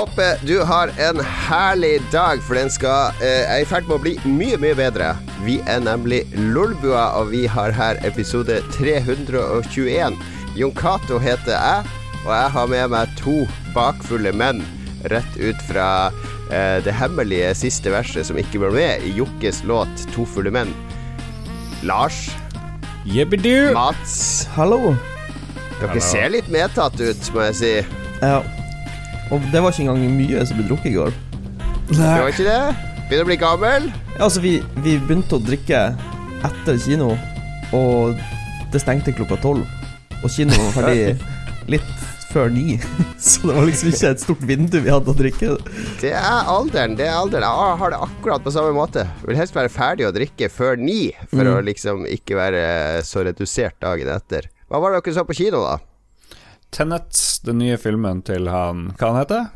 Håper du har en herlig dag, for den skal eh, er i ferd med å bli mye, mye bedre. Vi er nemlig Lolbua, og vi har her episode 321. Jon Cato heter jeg, og jeg har med meg to bakfulle menn rett ut fra eh, det hemmelige siste verset som ikke ble med i Jokkes låt 'To fulle menn'. Lars, Jebbidu! Mats Hallo. Dere Hallo. ser litt medtatt ut, må jeg si. Ja. Og det var ikke engang mye som ble drukket i går. Det var ikke det? Begynner å bli gammel? Ja, altså, vi, vi begynte å drikke etter kino, og det stengte klokka tolv. Og kinoen var ferdig litt før ni, så det var liksom ikke et stort vindu vi hadde å drikke. Det er alderen. det er alderen Jeg har det akkurat på samme måte. Jeg Vil helst være ferdig å drikke før ni, for Mm. å liksom ikke være så redusert dagen etter. Hva var det dere så på kino, da? Tenet, den nye filmen til han Hva han heter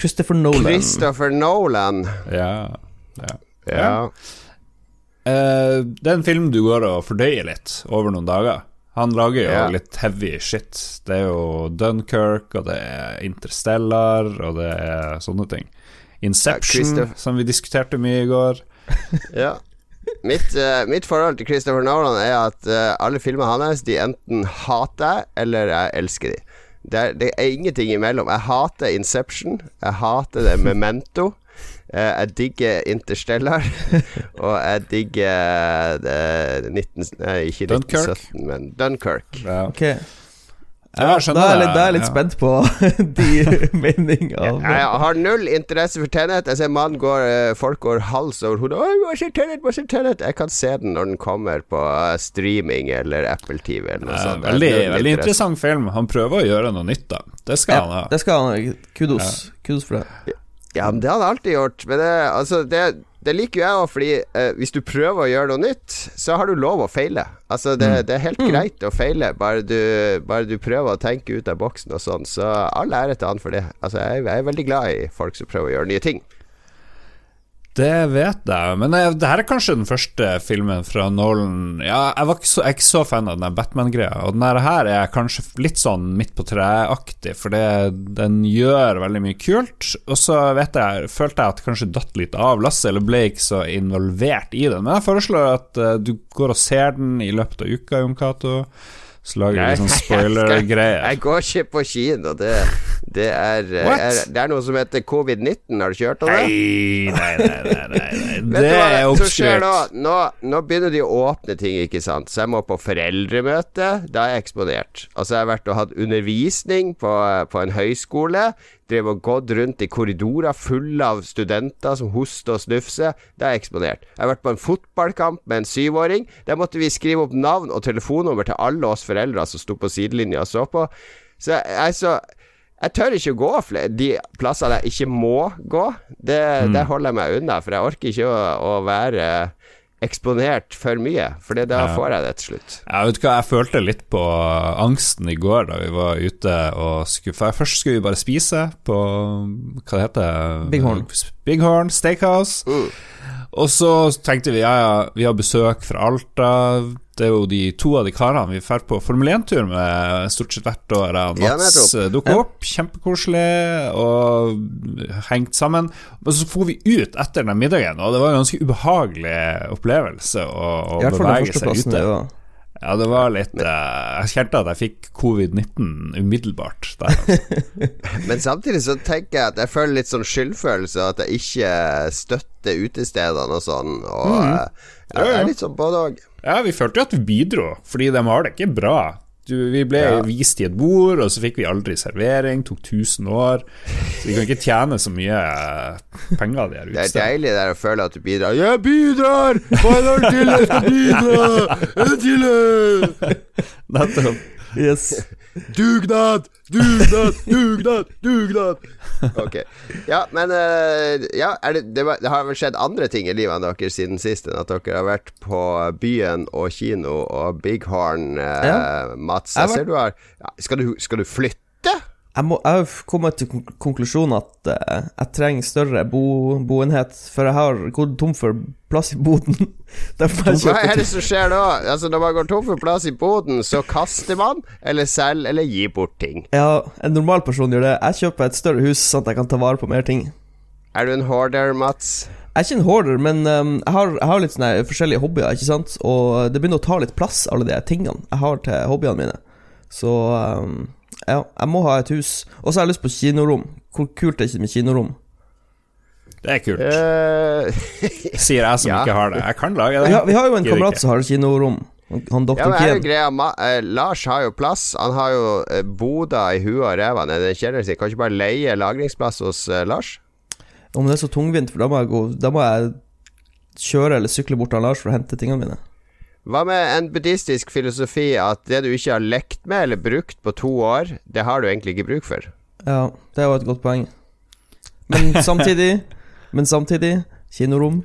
Christopher Nolan. Christopher Nolan. Ja, ja. Ja. Uh, det er en film du går og fordøyer litt over noen dager. Han lager jo Ja. litt heavy shit. Det er jo Dunkerque, og det er Interstellar, og det er sånne ting. Inception, Ja, som vi diskuterte mye i går. ja. Mitt, uh, mitt forhold til Christopher Nolan er at uh, alle filmene hans De enten hater jeg, eller jeg elsker de. Det er, det er ingenting imellom. Jeg hater Inception. Jeg hater det Memento. Uh, jeg digger Interstellar. og jeg digger det 19... Nei, ikke Dunkirk. 1917, men Dunkerque. Ja. Ok. Ja, Ja, jeg skjønner da er jeg litt, da er jeg litt ja. spent på de meningene Jeg har null interesse for Tenet. Jeg ser mann går, eh, folk går hals over hodet. Jeg kan se den når den kommer på eh, streaming eller Apple TV eller noe sånt. Veldig, veldig interessant film. Han prøver å gjøre noe nytt, da. Det skal han ha. det skal han. Kudos. Kudos for det. Ja, men det har han alltid gjort. Men det, altså, det, det liker jo jeg òg, fordi eh, hvis du prøver å gjøre noe nytt, så har du lov å feile. Altså, det, Mm. det er helt greit å feile, bare du, bare du prøver å tenke ut av boksen og sånn. Så all ære til han for det. Altså, jeg, jeg er veldig glad i folk som prøver å gjøre nye ting. Det vet jeg, men jeg, det her er kanskje den første filmen fra Nolan Ja, jeg, var ikke så, jeg er ikke så fan av den Batman-greia, og den her er kanskje litt sånn midt på treet-aktig, for det, den gjør veldig mye kult. Og så vet jeg, følte jeg at det kanskje datt litt av lasset, eller ble ikke så involvert i den. Men jeg foreslår at uh, du går og ser den i løpet av uka, Jon Cato. Så lager vi sånn spoiler-greier. Jeg går ikke på kino. Det, det, er, er, det er noe som heter covid-19. Har du ikke hørt om det? Nei, nei, nei, nei, nei. Det er oppskrytt. nå? nå? Nå begynner de å åpne ting, ikke sant. Så jeg må på foreldremøte. Da er jeg eksponert. Altså, jeg har vært og hatt undervisning på, på en høyskole. Drev og gått rundt i korridorer fulle av studenter som hoster og snufser. Da er jeg eksponert. Jeg har vært på en fotballkamp med en syvåring. Der måtte vi skrive opp navn og telefonnummer til alle oss foreldre som sto på sidelinja og så på. Så jeg er så jeg tør ikke gå flere de plassene jeg ikke må gå. Det, Der holder jeg meg unna, for jeg orker ikke å, å være eksponert for mye. For da Ja. får jeg det til slutt. Jeg vet hva, jeg følte litt på angsten i går da vi var ute og skulle For først skulle vi bare spise på Hva det heter Big Horn. Big Horn Steakhouse. Mm. Og så tenkte vi ja, ja, vi har besøk fra Alta. Det er jo de to av de karene vi drar på Formel 1-tur med stort sett hvert år. Mats og Ja, eh, dukker opp, kjempekoselig, og hengt sammen. Men så for vi ut etter den middagen, og det var en ganske ubehagelig opplevelse å, å bevege seg ute. det. Ja, det var litt eh, Jeg kjente at jeg fikk covid-19 umiddelbart der. Altså. Men samtidig så tenker jeg at jeg føler litt sånn skyldfølelse, at jeg ikke støtter utestedene og sånn. Og Mm. eh, jeg er litt sånn både og. Ja, vi følte jo at vi bidro, fordi de har det ikke bra. Du, vi ble Ja. vist i et bord, og så fikk vi aldri servering. Tok 1000 år. Så vi kan ikke tjene så mye eh, penger av de her Det er utestedene. deilig der å føle at du bidrar. 'Jeg bidrar! Hva er det til jeg skal bidra? Nettopp. Yes. Dugnad! Dugnad! Dugnad! Dugnad! Ok. Ja, men eh, Ja, det, det, det har vel skjedd andre ting i livet deres siden sist enn at dere har vært på byen og kino og Big Horn, eh, Ja. Mats. Jeg ser du har ja, skal, du, skal du flytte? Jeg må, jeg har kommet til konklusjonen at uh, jeg trenger større bo, boenhet, for jeg har gått tom for plass i boden. Hva er det som skjer da? Altså Når man går tom for plass i boden, så kaster man, eller selger, eller gir bort ting. Ja, en normal person gjør det. Jeg kjøper et større hus, sånn at jeg kan ta vare på mer ting. Er du en hoarder, Mats? Jeg er ikke en hoarder, men um, jeg, har, jeg har litt sånne forskjellige hobbyer, ikke sant? Og det begynner å ta litt plass, alle de tingene jeg har til hobbyene mine. Så um, ja, jeg må ha et hus. Og så har jeg lyst på kinorom. Hvor kult er det ikke med kinorom? Det er kult. Uh, Sier jeg som ja. ikke har det. Jeg kan lage det. Vi har, vi har jo en kamerat som har kinorom. Han ja, doktor ja, greia Ma eh, Lars har jo plass. Han har jo eh, boda i huet og ræva nedi kjelleren sin. Kan ikke bare leie lagringsplass hos eh, Lars? Om det er så tungvint, for da må jeg, gå, da må jeg kjøre eller sykle bort til Lars for å hente tingene mine. Hva med en buddhistisk filosofi at det du ikke har lekt med eller brukt på to år, det har du egentlig ikke bruk for? Ja, det er jo et godt poeng. Men samtidig Men samtidig kinorom.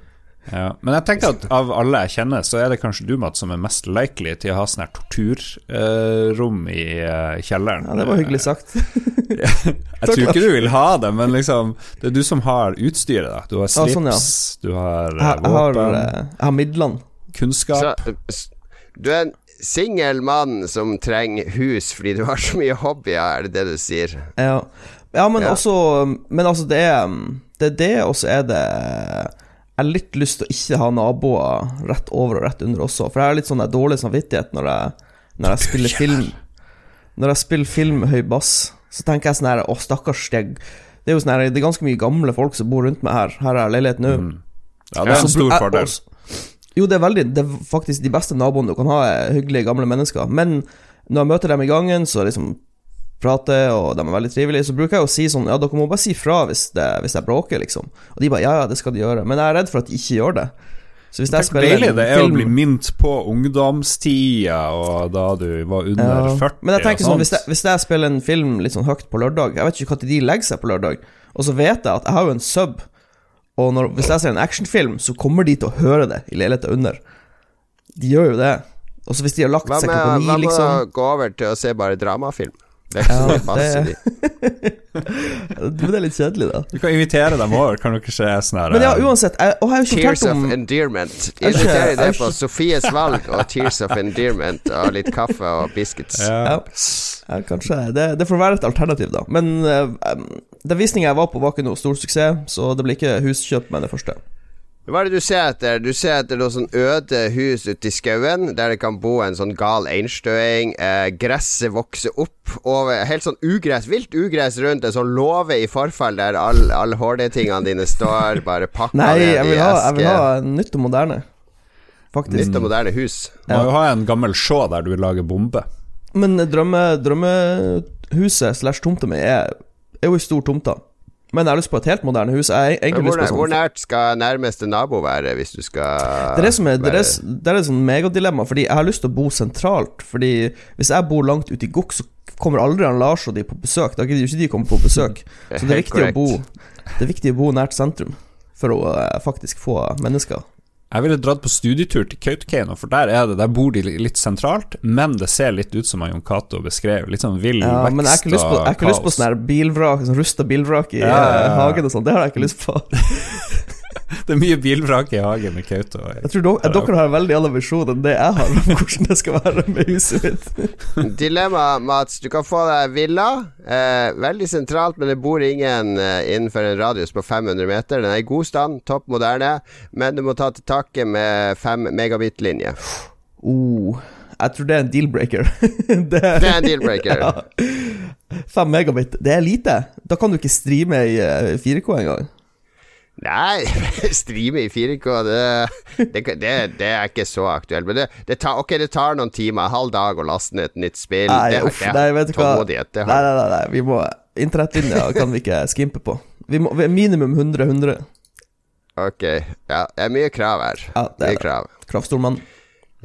Ja. Men jeg tenker at av alle jeg kjenner, så er det kanskje du, Mats, som er mest likely til å ha sånn her torturrom i eh, kjelleren. Ja, det var hyggelig sagt. Jeg tror ikke du vil ha det, men liksom Det er du som har utstyret, da. Du har slips, slips, sånn, ja. du har eh, Jeg, jeg, har, våpen, eh, jeg har midlene. Kunnskap. Så, du er en singel mann som trenger hus fordi du har så mye hobbyer, er det det du sier? Ja, ja men Ja. også Men altså, det er det, er det og så er det Jeg har litt lyst til å ikke ha naboer rett over og rett under også, for jeg har litt sånn der dårlig samvittighet når jeg, når jeg spiller film. Når jeg spiller film med høy bass, så tenker jeg sånn her Å, stakkars steg. Det er jo sånn her Det er ganske mye gamle folk som bor rundt meg her. Her er leiligheten nå. Mm. Ja, det er en stor fordel. Jo, det er veldig Det er faktisk de beste naboene du kan ha, er hyggelige gamle mennesker. Men når jeg møter dem i gangen, så liksom prater, og de er veldig trivelige, så bruker jeg å si sånn Ja, dere må bare si fra hvis, det, hvis jeg bråker, liksom. Og de bare Ja, ja, det skal de gjøre. Men jeg er redd for at de ikke gjør det. Så hvis jeg spiller deilig det er å bli minnet på ungdomstida, og da du var under Ja. 40 Men jeg tenker sånn, hvis jeg, hvis jeg spiller en film litt sånn høyt på lørdag Jeg vet ikke når de legger seg på lørdag, og så vet jeg at jeg har jo en sub, og når, hvis jeg ser en actionfilm, så kommer de til å høre det i leiligheta under. De gjør jo det. Og så hvis de har lagt seg klokka ni, hva med liksom å gå over til å se bare dramafilm? Det er ikke så Ja, mye bass i de. Men det er litt kjedelig, da. Du kan invitere dem over, kan dere se sånn her Men ja, eh, uansett, jeg, og jeg har jo ikke Tears fortalt of om Endearment. Jeg er Inviterer det på Sofies valg og Tears of Endearment og litt kaffe og biscuits. ja. Ja, ja kanskje det, det får være et alternativ, da. Men uh, den visninga jeg var på, var ikke noe stor suksess, så det blir ikke huskjøp med det første. Hva er det du ser etter? Du ser etter noe sånn øde hus ute i skauen, der det kan bo en sånn gal einstøing. Eh, gresset vokser opp over Helt sånn ugress, vilt ugress rundt en sånn låve i forfall, der alle all HD-tingene dine står bare pakka Nei, ned jeg vil, i ha, jeg vil ha nytt og moderne. Faktisk. Nytt og moderne hus. Må jo ha en gammel sjå der du vil lage bombe. Men drømme, drømmehuset slash tomta mi er, er jo ei stor tomta. Men jeg har lyst på et helt moderne hus. Jeg har egentlig hvor, på hvor sånn nært skal nærmeste nabo være, hvis du skal Det er det som er Det er, det er et sånn megadilemma, fordi jeg har lyst til å bo sentralt. Fordi hvis jeg bor langt ute i Gokk, så kommer aldri han Lars og de på besøk. Da gidder ikke de komme på besøk. Så det er viktig å bo. Det er viktig å bo nært sentrum for å eh, faktisk få mennesker. Jeg ville dratt på studietur til Kautokeino, for der er det Der bor de litt sentralt, men det ser litt ut som Jon Cato beskrev. Litt sånn vill Ja, vekst men jeg har ikke lyst på, ikke lyst på sånn bilvrak, sånn rusta bilvrak i Ja, ja, ja. eh, hagen og sånn. Det har jeg ikke lyst på. Det er mye bilvrak i hagen med Kautokeino. Jeg tror dere, dere har en veldig annen visjon enn det jeg har om hvordan det skal være med huset mitt. Dilemma, Mats. Du kan få deg villa. Eh, veldig sentralt, men det bor ingen eh, innenfor en radius på 500 meter. Den er i god stand, topp moderne, men du må ta til takke med 5 megabit-linje. Oh, jeg tror det er en deal-breaker. det, Det er en deal-breaker. Ja. 5 megabit, det er lite. Da kan du ikke streame i eh, 4K engang. Nei, streame i 4K, det, det, det, det er ikke så aktuelt. Men det, det, tar, ok, det tar noen timer, halv dag å laste ned et nytt spill. Nei, det, uff, nei, vet du hva. Nei, nei, nei, nei, vi må Internettlinja kan vi ikke skimpe på. Vi må vi- minimum 100-100. Ok, ja, det er mye krav her. Ja, det Mye er det. krav. Kraftstormann.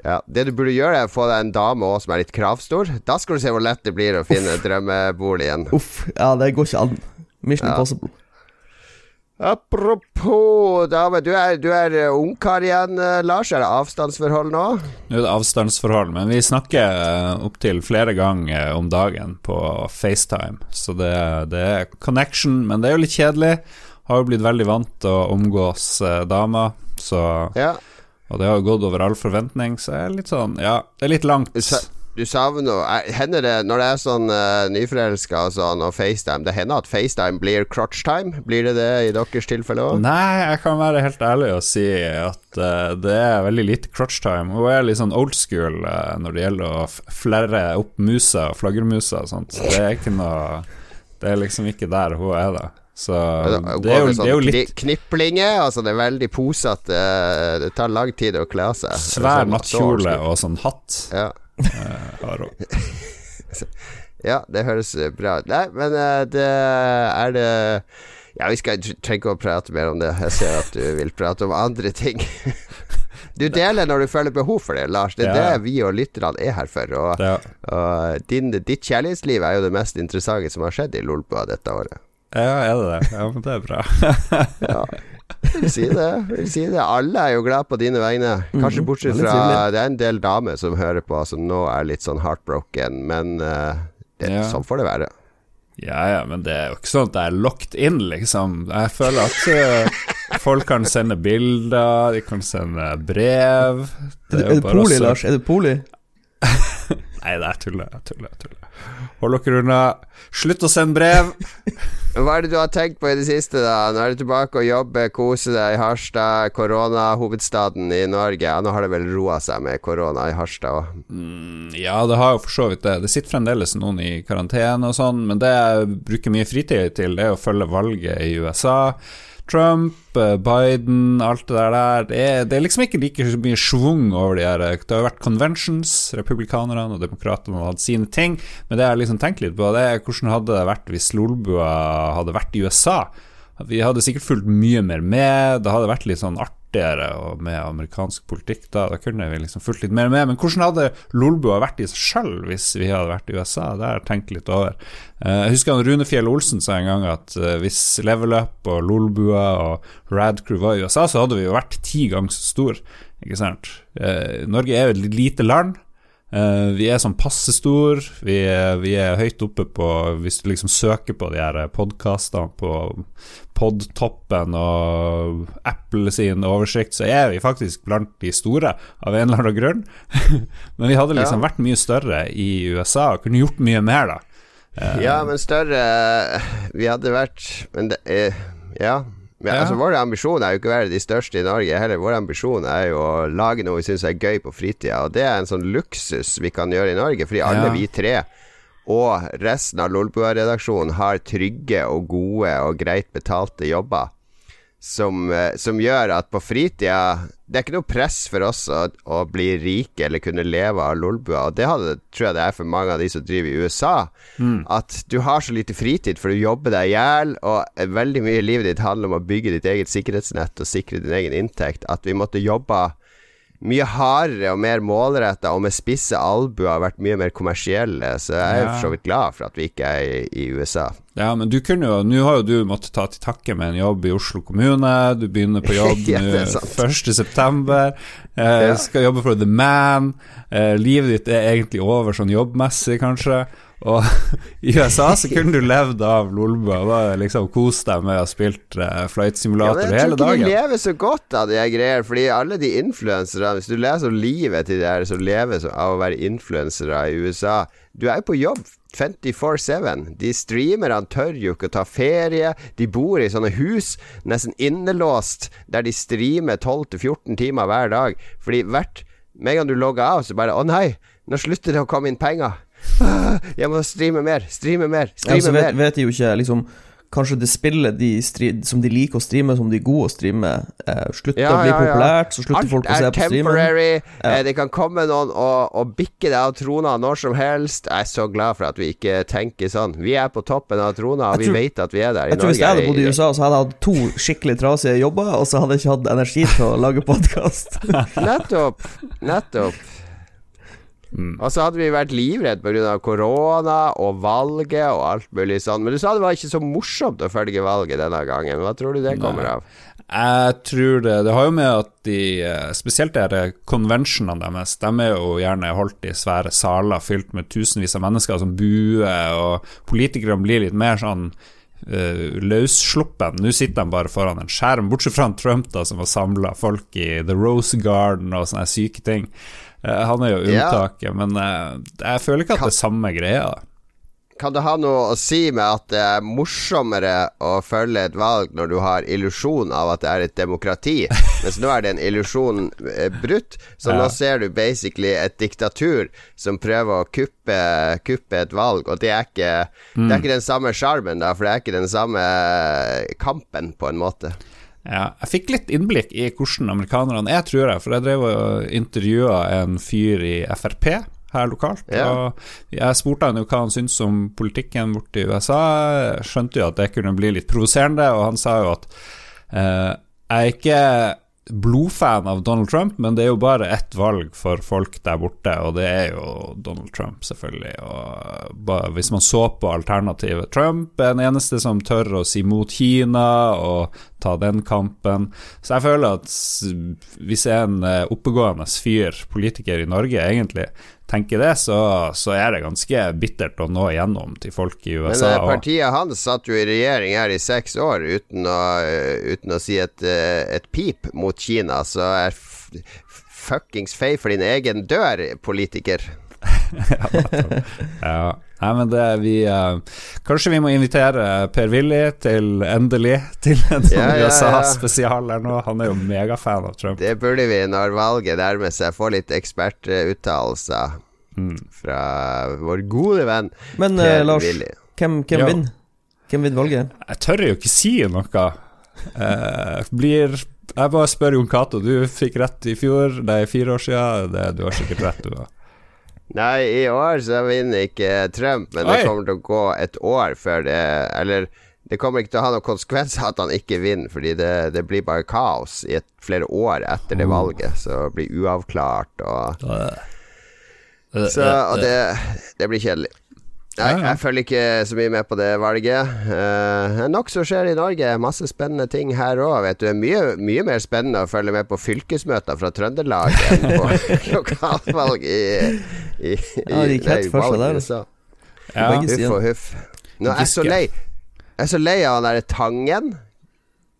Ja, Det du burde gjøre, er å få deg en dame òg som er litt kravstor. Da skal du se hvor lett det blir å finne drømmeboligen. Uff, ja, det går ikke an. Mission Ja. impossible. Apropos dame, du er, du er eh, ungkar igjen, eh, Lars. Er det avstandsforhold nå? Nå er det avstandsforhold, men vi snakker uh, opptil flere ganger om dagen på FaceTime. Så det, det, er connection, men det er jo litt kjedelig. Har jo blitt veldig vant til å omgås damer, så Ja. Og det har jo gått over all forventning, så er litt sånn Ja, det er litt langt. Du savner er- Hender det, når det er sånn uh, nyforelska og sånn, og FaceTime, det hender at FaceTime blir crotch time? Blir det det i deres tilfelle òg? Nei, jeg kan være helt ærlig og si at uh, det er veldig lite crotch time. Hun er litt sånn old school uh, når det gjelder å flerre opp muser og flaggermuser og sånt. Så det er ikke noe Det er liksom ikke der hun er, da. Så det er jo, det er jo litt Kniplinger, altså det er veldig posete. eh, Det tar lang tid å kle av seg. svær Sånn- nattkjole og sånn hatt. Ja. Eh. Ja, det høres eh, bra ut. Nei, men eh, det er det Ja, vi skal trenger ikke å prate mer om det. Jeg ser at du vil prate om andre ting. Du deler når du føler behov for det, Lars. Det er Ja. det vi og lytterne er her for. Og, Ja. og din, ditt kjærlighetsliv er jo det mest interessante som har skjedd i Lolbua dette året. ja, er det det? Ja, men det er bra. Ja, jeg vil si det. Vil si det. Alle er jo glad på dine vegne. Kanskje Mhm, bortsett fra. Det er en del damer som hører på, som nå er litt sånn heartbroken, men uh, det, Ja. sånn får det være. Ja, ja, men det er jo ikke sånn at jeg er locked in, liksom. Jeg føler at eh, folk kan sende bilder, de kan sende brev. Er, jo er det poli, også... Lars? Er det poli? Nei, det er tuller, jeg tuller, jeg tuller. Hold dere unna. Slutt å sende brev. Hva er det du har tenkt på i det siste, da? Nå er du tilbake og jobber, kose deg i Harstad, koronahovedstaden i Norge. Ja, nå har det vel roa seg med korona i Harstad òg. Mm, Ja, det har jo for så vidt det. Det sitter fremdeles noen i karantene og sånn, men det jeg bruker mye fritid til, det er å følge valget i USA. Trump, eh, Biden, alt det der. Det er, det er liksom ikke like mye schwung over de her Det har jo vært conventions, republikanerne og demokratene har hatt sine ting, men det jeg liksom tenker litt på, det er hvordan hadde det vært hvis Lolbua hadde vært i USA? Vi hadde sikkert fulgt mye mer med, det hadde vært litt sånn artigere med amerikansk politikk da, da kunne vi liksom fulgt litt mer med. Men hvordan hadde Lolbua vært i seg sjøl hvis vi hadde vært i USA? Det har jeg tenkt litt over. Eh, Jeg husker han Rune Fjell Olsen sa en gang at eh, hvis Level Up og Lolbua og Radcrew var i USA, så hadde vi jo vært ti ganger så stor, ikke sant. Eh, Norge er jo et lite land. Eh, vi er sånn passe stor, vi vi er høyt oppe på Hvis du liksom søker på de her podkastene på Podtoppen og Apple sin oversikt, så er vi faktisk blant de store, av en eller annen grunn. Men vi hadde liksom Ja. vært mye større i USA og kunne gjort mye mer, da. Uh, Ja, men større Vi hadde vært Men det er Ja. Men, Ja. Altså, vår ambisjon er jo ikke å være de største i Norge heller. Vår ambisjon er jo å lage noe vi syns er gøy på fritida, og det er en sånn luksus vi kan gjøre i Norge, fordi alle Ja. vi tre og resten av Lolbua-redaksjonen har trygge og gode og greit betalte jobber. Som, eh, som gjør at på fritida Det er ikke noe press for oss å, å bli rike eller kunne leve av Lolbua. Og det hadde, tror jeg det er for mange av de som driver i USA. At du har så lite fritid, for du jobber deg i hjel, og veldig mye i livet ditt handler om å bygge ditt eget sikkerhetsnett og sikre din egen inntekt. At vi måtte jobbe mye hardere og mer målretta og med spisse albuer vært mye mer kommersielle. Så jeg er for så vidt glad for at vi ikke er i, i USA. Ja, men du kunne jo Nå har jo du måttet ta til takke med en jobb i Oslo kommune. Du begynner på jobb Ja, nå det er 1. september. Eh, Ja. Skal jobbe for The Man. Eh, livet ditt er egentlig over sånn jobbmessig, kanskje. Og i USA så kunne du levd av Lolbua. Bare liksom kost deg med å ha spilt eh, flight Ja, hele men jeg tror ikke de dagen. lever så godt av de greier, fordi alle de influenserne Hvis du leser om livet til de her som lever av å være influensere i USA Du er jo på jobb 24-7. De streamerne tør jo ikke å ta ferie. De bor i sånne hus, nesten innelåst, der de streamer 12-14 timer hver dag. Fordi hvert Med en gang du logger av, så bare Å nei, nå slutter det å komme inn penger. Jeg må streame mer, streame mer, Ja, så streame vet, mer. vet de jo ikke liksom Kanskje det spillet de som de liker å streame, som de er gode å streame, eh, slutter Ja, å bli ja, populært, så slutter Alt folk å se er på streamen. temporary. Ja. Eh, det kan komme noen og, og bikke deg av trona når som helst. Jeg er så glad for at vi ikke tenker sånn. Vi er på toppen av trona, og vi tror- vet at vi er der. I Jeg tror Hvis jeg hadde bodd i- USA, så hadde jeg hatt to skikkelig trasige jobber, og så hadde jeg ikke hatt energi til å lage podkast. Nettopp. Nettopp. Og så hadde vi vært livredd pga. korona og valget og alt mulig sånn. Men du sa det var ikke så morsomt å følge valget denne gangen. Hva tror du det kommer Nei. av? Jeg tror det Det har jo med at de eh, Spesielt de konvensjonene deres, de er jo gjerne holdt i svære saler fylt med tusenvis av mennesker som buer, og politikerne blir litt mer sånn uh, løssluppen. Nå sitter de bare foran en skjerm, bortsett fra Trump, da, som har samla folk i The Rose Garden og sånne syke ting. Eh, han er jo Ja. unntaket, men eh, jeg føler ikke at det er samme greia. Kan det ha noe å si med at det er morsommere å følge et valg når du har illusjon av at det er et demokrati, mens nå er den illusjonen illusjon brutt? Så Ja. nå ser du basically et diktatur som prøver å kuppe, kuppe et valg, og det er ikke, det er ikke den samme sjarmen, for det er ikke den samme eh, kampen, på en måte. Ja, jeg fikk litt innblikk i hvordan amerikanerne er, tror jeg. For jeg drev og intervjua en fyr i Frp her lokalt. Ja. Og jeg spurte han jo hva han syntes om politikken borte i USA. Jeg skjønte jo at det kunne bli litt provoserende, og han sa jo at eh, jeg er ikke blodfan av Donald Trump, men det er jo bare ett valg for folk der borte, og det er jo Donald Trump, selvfølgelig. Og hvis man så på alternativet Trump er den eneste som tør å si mot Kina og ta den kampen. Så jeg føler at hvis en eh, oppegående fyr, politiker i Norge, egentlig tenker det, så, så er det ganske bittert å nå igjennom til folk i USA. Men partiet hans satt jo i regjering her i seks år uten å, eh, uten å si et, eh, et pip mot Kina, så er fuckings fei for din egen dør, politiker. Ja. Nei, men det vi uh, Kanskje vi må invitere Per-Willy til endelig til en sånn Ja. USA-spesial her nå. Han er jo megafan av Trump. Det burde vi når valget nærmer seg. Få litt ekspertuttalelser Mm. fra vår gode venn Men Per Lars, Willy. hvem, hvem vinner? Hvem vinner valget? Jeg tør jo ikke si noe. Uh, blir Jeg bare spør Jon Cato. Du fikk rett i fjor, det er fire år siden. Det, du har sikkert rett, du òg. Nei, i år så vinner ikke Trump, men Oi. det kommer til å gå et år før det Eller det kommer ikke til å ha noen konsekvenser at han ikke vinner, fordi det, det blir bare kaos i et, flere år etter det valget. Så det blir uavklart og Så og det, det blir kjedelig. Nei, jeg følger ikke så mye med på det valget. Uh, nok som skjer i Norge. Masse spennende ting her òg, vet du. Det er mye, mye mer spennende å følge med på fylkesmøter fra Trøndelag enn på lokalvalg i, i, i Ja, det gikk helt for seg der. USA. Ja. Huff og huff. Nå er jeg så lei. Jeg er så lei av han derre Tangen.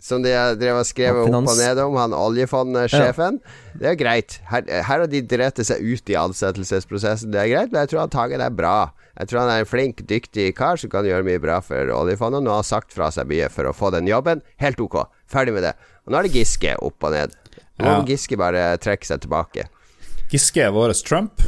Som de har drevet og skrevet Ja, opp og ned om, han oljefondsjefen. Det er greit. Her, her har de drept seg ut i ansettelsesprosessen. Det er greit, men jeg tror han Tangen er bra. Jeg tror han er en flink, dyktig kar som kan gjøre mye bra for oljefondet. Nå har han sagt fra seg mye for å få den jobben. Helt ok. Ferdig med det. Og nå er det Giske opp og ned. Nå må Giske bare trekke seg tilbake. Giske er vår Trump.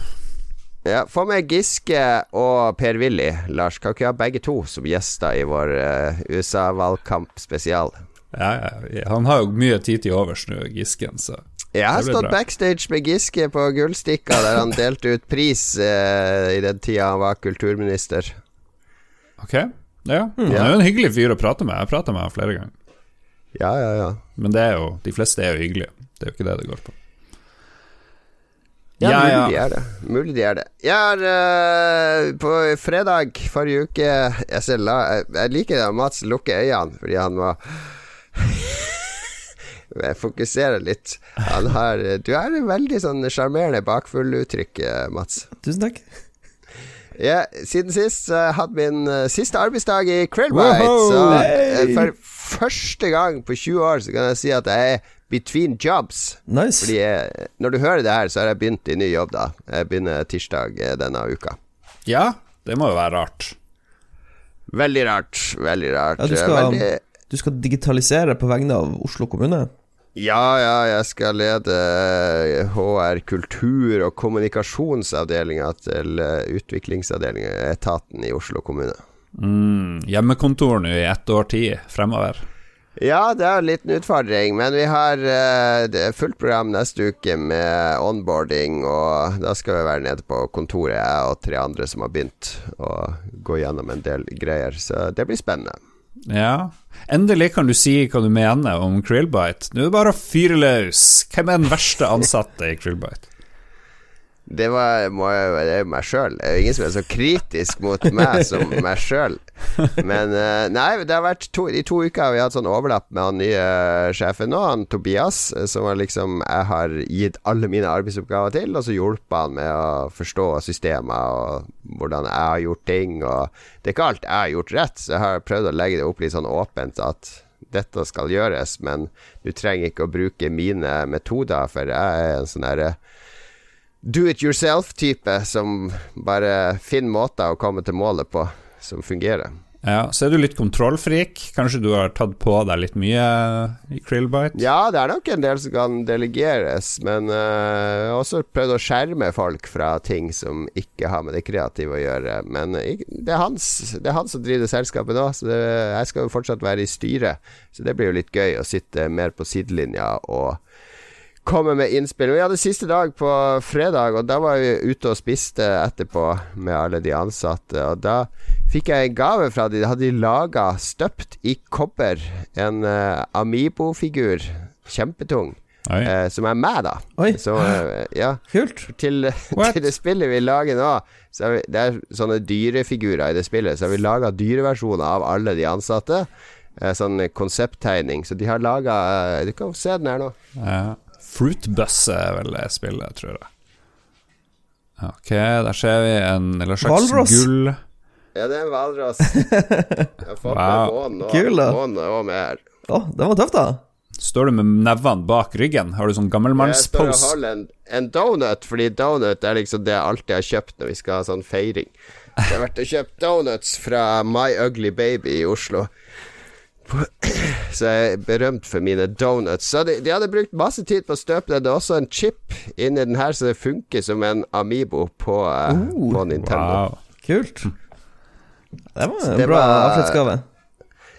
Ja, Få med Giske og Per-Willy. Lars, kan ikke vi ha begge to som gjester i vår uh, USA-valgkamp spesial? Ja, ja, han har jo mye tid til overs nå, Gisken, så Jeg har stått bra. backstage med Giske på Gullstikka, der han delte ut pris eh, i den tida han var kulturminister. Ok. Ja. Han er jo en hyggelig fyr å prate med. Jeg har prata med han flere ganger. Ja, ja, ja. Men det er jo, de fleste er jo hyggelige. Det er jo ikke det det går på. Ja, Ja, mulig ja. de er det. Mulig de er det. Jeg har uh, På fredag forrige uke Jeg, la, jeg, liker at Mats lukker øynene fordi han må Jeg fokuserer litt. Han har Du har en veldig sånn sjarmerende bakfugluttrykk, eh, Mats. Tusen takk. Ja, siden sist så hadde min eh, siste arbeidsdag i Krillbite. Wow! Så Hey! for første gang på 20 år så kan jeg si at jeg er between jobs. Nice. Fordi jeg, Når du hører det her, så har jeg begynt i ny jobb, da. Jeg begynner tirsdag denne uka. Ja, det må jo være rart. Veldig rart. Veldig rart. Ja, du skal- Veldig, Du skal digitalisere på vegne av Oslo kommune? ja, ja, jeg skal lede eh, HR kultur- og kommunikasjonsavdelinga til eh, i Oslo kommune. Mm, hjemmekontor nå i ett år tid fremover. Ja, det er en liten utfordring, men vi har eh, det er fullt program neste uke med onboarding, og da skal vi være nede på kontoret, jeg og tre andre som har begynt å gå gjennom en del greier, så det blir spennende. Ja. Endelig kan du si hva du mener om Krillbite. Nå er det bare å fyre løs. Hvem er den verste ansatte i Krillbite? Det var må jeg, det er meg sjøl. Jo ingen som er så kritisk mot meg som meg sjøl. Men eh, nei, det har vært to, i to uker har vi hatt sånn overlapp med han nye sjefen nå, han Tobias, eh, som var liksom jeg har gitt alle mine arbeidsoppgaver til, og så hjulpet han med å forstå systemer og hvordan jeg har gjort ting. Og det er ikke alt jeg har gjort rett, så jeg har prøvd å legge det opp litt sånn åpent at dette skal gjøres, men du trenger ikke å bruke mine metoder, for jeg er en sånn herre do it yourself-type som bare finner måter å komme til målet på som fungerer. Ja, Så er du litt kontrollfrik. Kanskje du har tatt på deg litt mye i Krillbite? Ja, det er nok en del som kan delegeres, men uh, jeg har også prøvd å skjerme folk fra ting som ikke har med det kreative å gjøre. Men uh, det, er hans, det er han som driver selskapet nå, så det, jeg skal jo fortsatt være i styret. Så det blir jo litt gøy å sitte mer på sidelinja og komme med innspill. Vi hadde siste dag på fredag, og da var vi ute og spiste etterpå med alle de ansatte. Og da fikk jeg en gave fra de. Hadde de laga, støpt i kobber, en uh, Amibo-figur. Kjempetung. Uh, som er meg, da. Oi. Så, uh, ja. Kult. Til, til, det spillet vi lager nå, så er vi, det er sånne dyrefigurer i det spillet. Så har vi laga dyreversjoner av alle de ansatte. sånn konsepttegning. Så de har laga Du kan se den her nå. Ja. Fruitbus er vel det spillet, tror jeg. Ok, der ser vi en eller slags Valros. gull Ja, det er en hvalross. Jeg har fått Wow. med Kul, da. og med. Å, den var tøff, da. Står du med nevene bak ryggen? Har du sånn Jeg står og holder en, en donut, fordi donut er liksom det jeg alltid har kjøpt når vi skal ha sånn feiring. Så jeg har vært og kjøpt donuts fra My Ugly Baby i Oslo. Så jeg er berømt for mine donuts. Så de, de hadde brukt masse tid på å støpe det. Det er også en chip inni den her, så det funker som en Amibo på, uh, Oh. på Nintendo. Wow. Kult. Det var en Det bra avskjedsgave.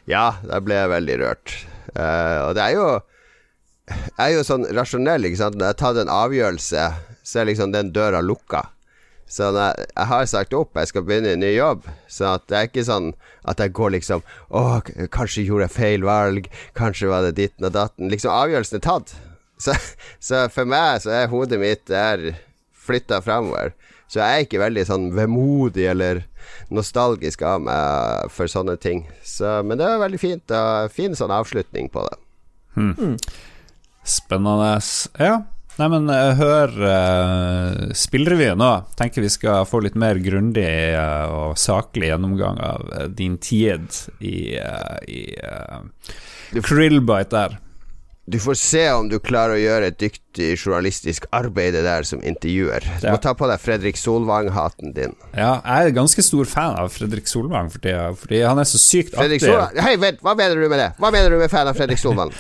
Ja, da ble jeg veldig rørt. Uh, og det er jo Jeg er jo sånn rasjonell, ikke sant. Når jeg har tatt en avgjørelse, så er liksom den døra lukka. Så jeg, jeg har sagt opp, jeg skal begynne i ny jobb, så at det er ikke sånn at jeg går liksom Å, kanskje gjorde jeg feil valg, kanskje var det ditten og datten. Liksom, avgjørelsen er tatt. Så, så for meg så er hodet mitt der flytta framover. Så jeg er ikke veldig sånn vemodig eller nostalgisk av meg for sånne ting. Så, men det var veldig fint. Og fin sånn avslutning på det. Spennende. Ja. Nei, men uh, hør uh, spillrevyen nå. Tenker vi skal få litt mer grundig uh, og saklig gjennomgang av uh, din tid i, uh, i uh, Krillbite der. Du får se om du klarer å gjøre et dyktig journalistisk arbeid der som intervjuer. Du Ja. må ta på deg Fredrik Solvang-haten din. Ja, jeg er ganske stor fan av Fredrik Solvang for tida, fordi han er så sykt Fredrik artig. Solvang Hei, vent, hva mener du med det? Hva mener du med fan av Fredrik Solvang?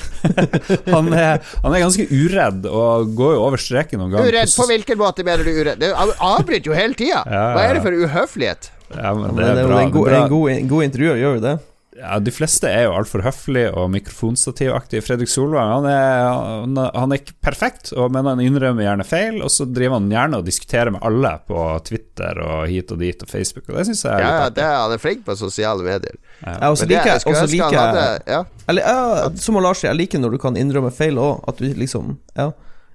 Han er, han er ganske uredd og går jo over streken noen ganger. Uredd? På hvilken måte mener du uredd? Det avbryter jo hele tida! Ja, Hva er det for uhøflighet? Ja, men Men det er jo bra. en, god, det er bra. en, god, en god intervjuer gjør jo det. Ja, De fleste er jo altfor høflige og mikrofonstativaktige. Fredrik Solvang han er, han, han er ikke perfekt, og, men han innrømmer gjerne feil. Og så driver han gjerne og diskuterer med alle på Twitter og hit og dit og Facebook. Og det syns jeg er Ja, litt ja, er, han er flink på sosiale medier. Jeg også det- liker, jeg skulle også ønske han liker hadde- ja. eller, ja, Som Lars sier, jeg liker når du kan innrømme feil òg. At du liksom Ja,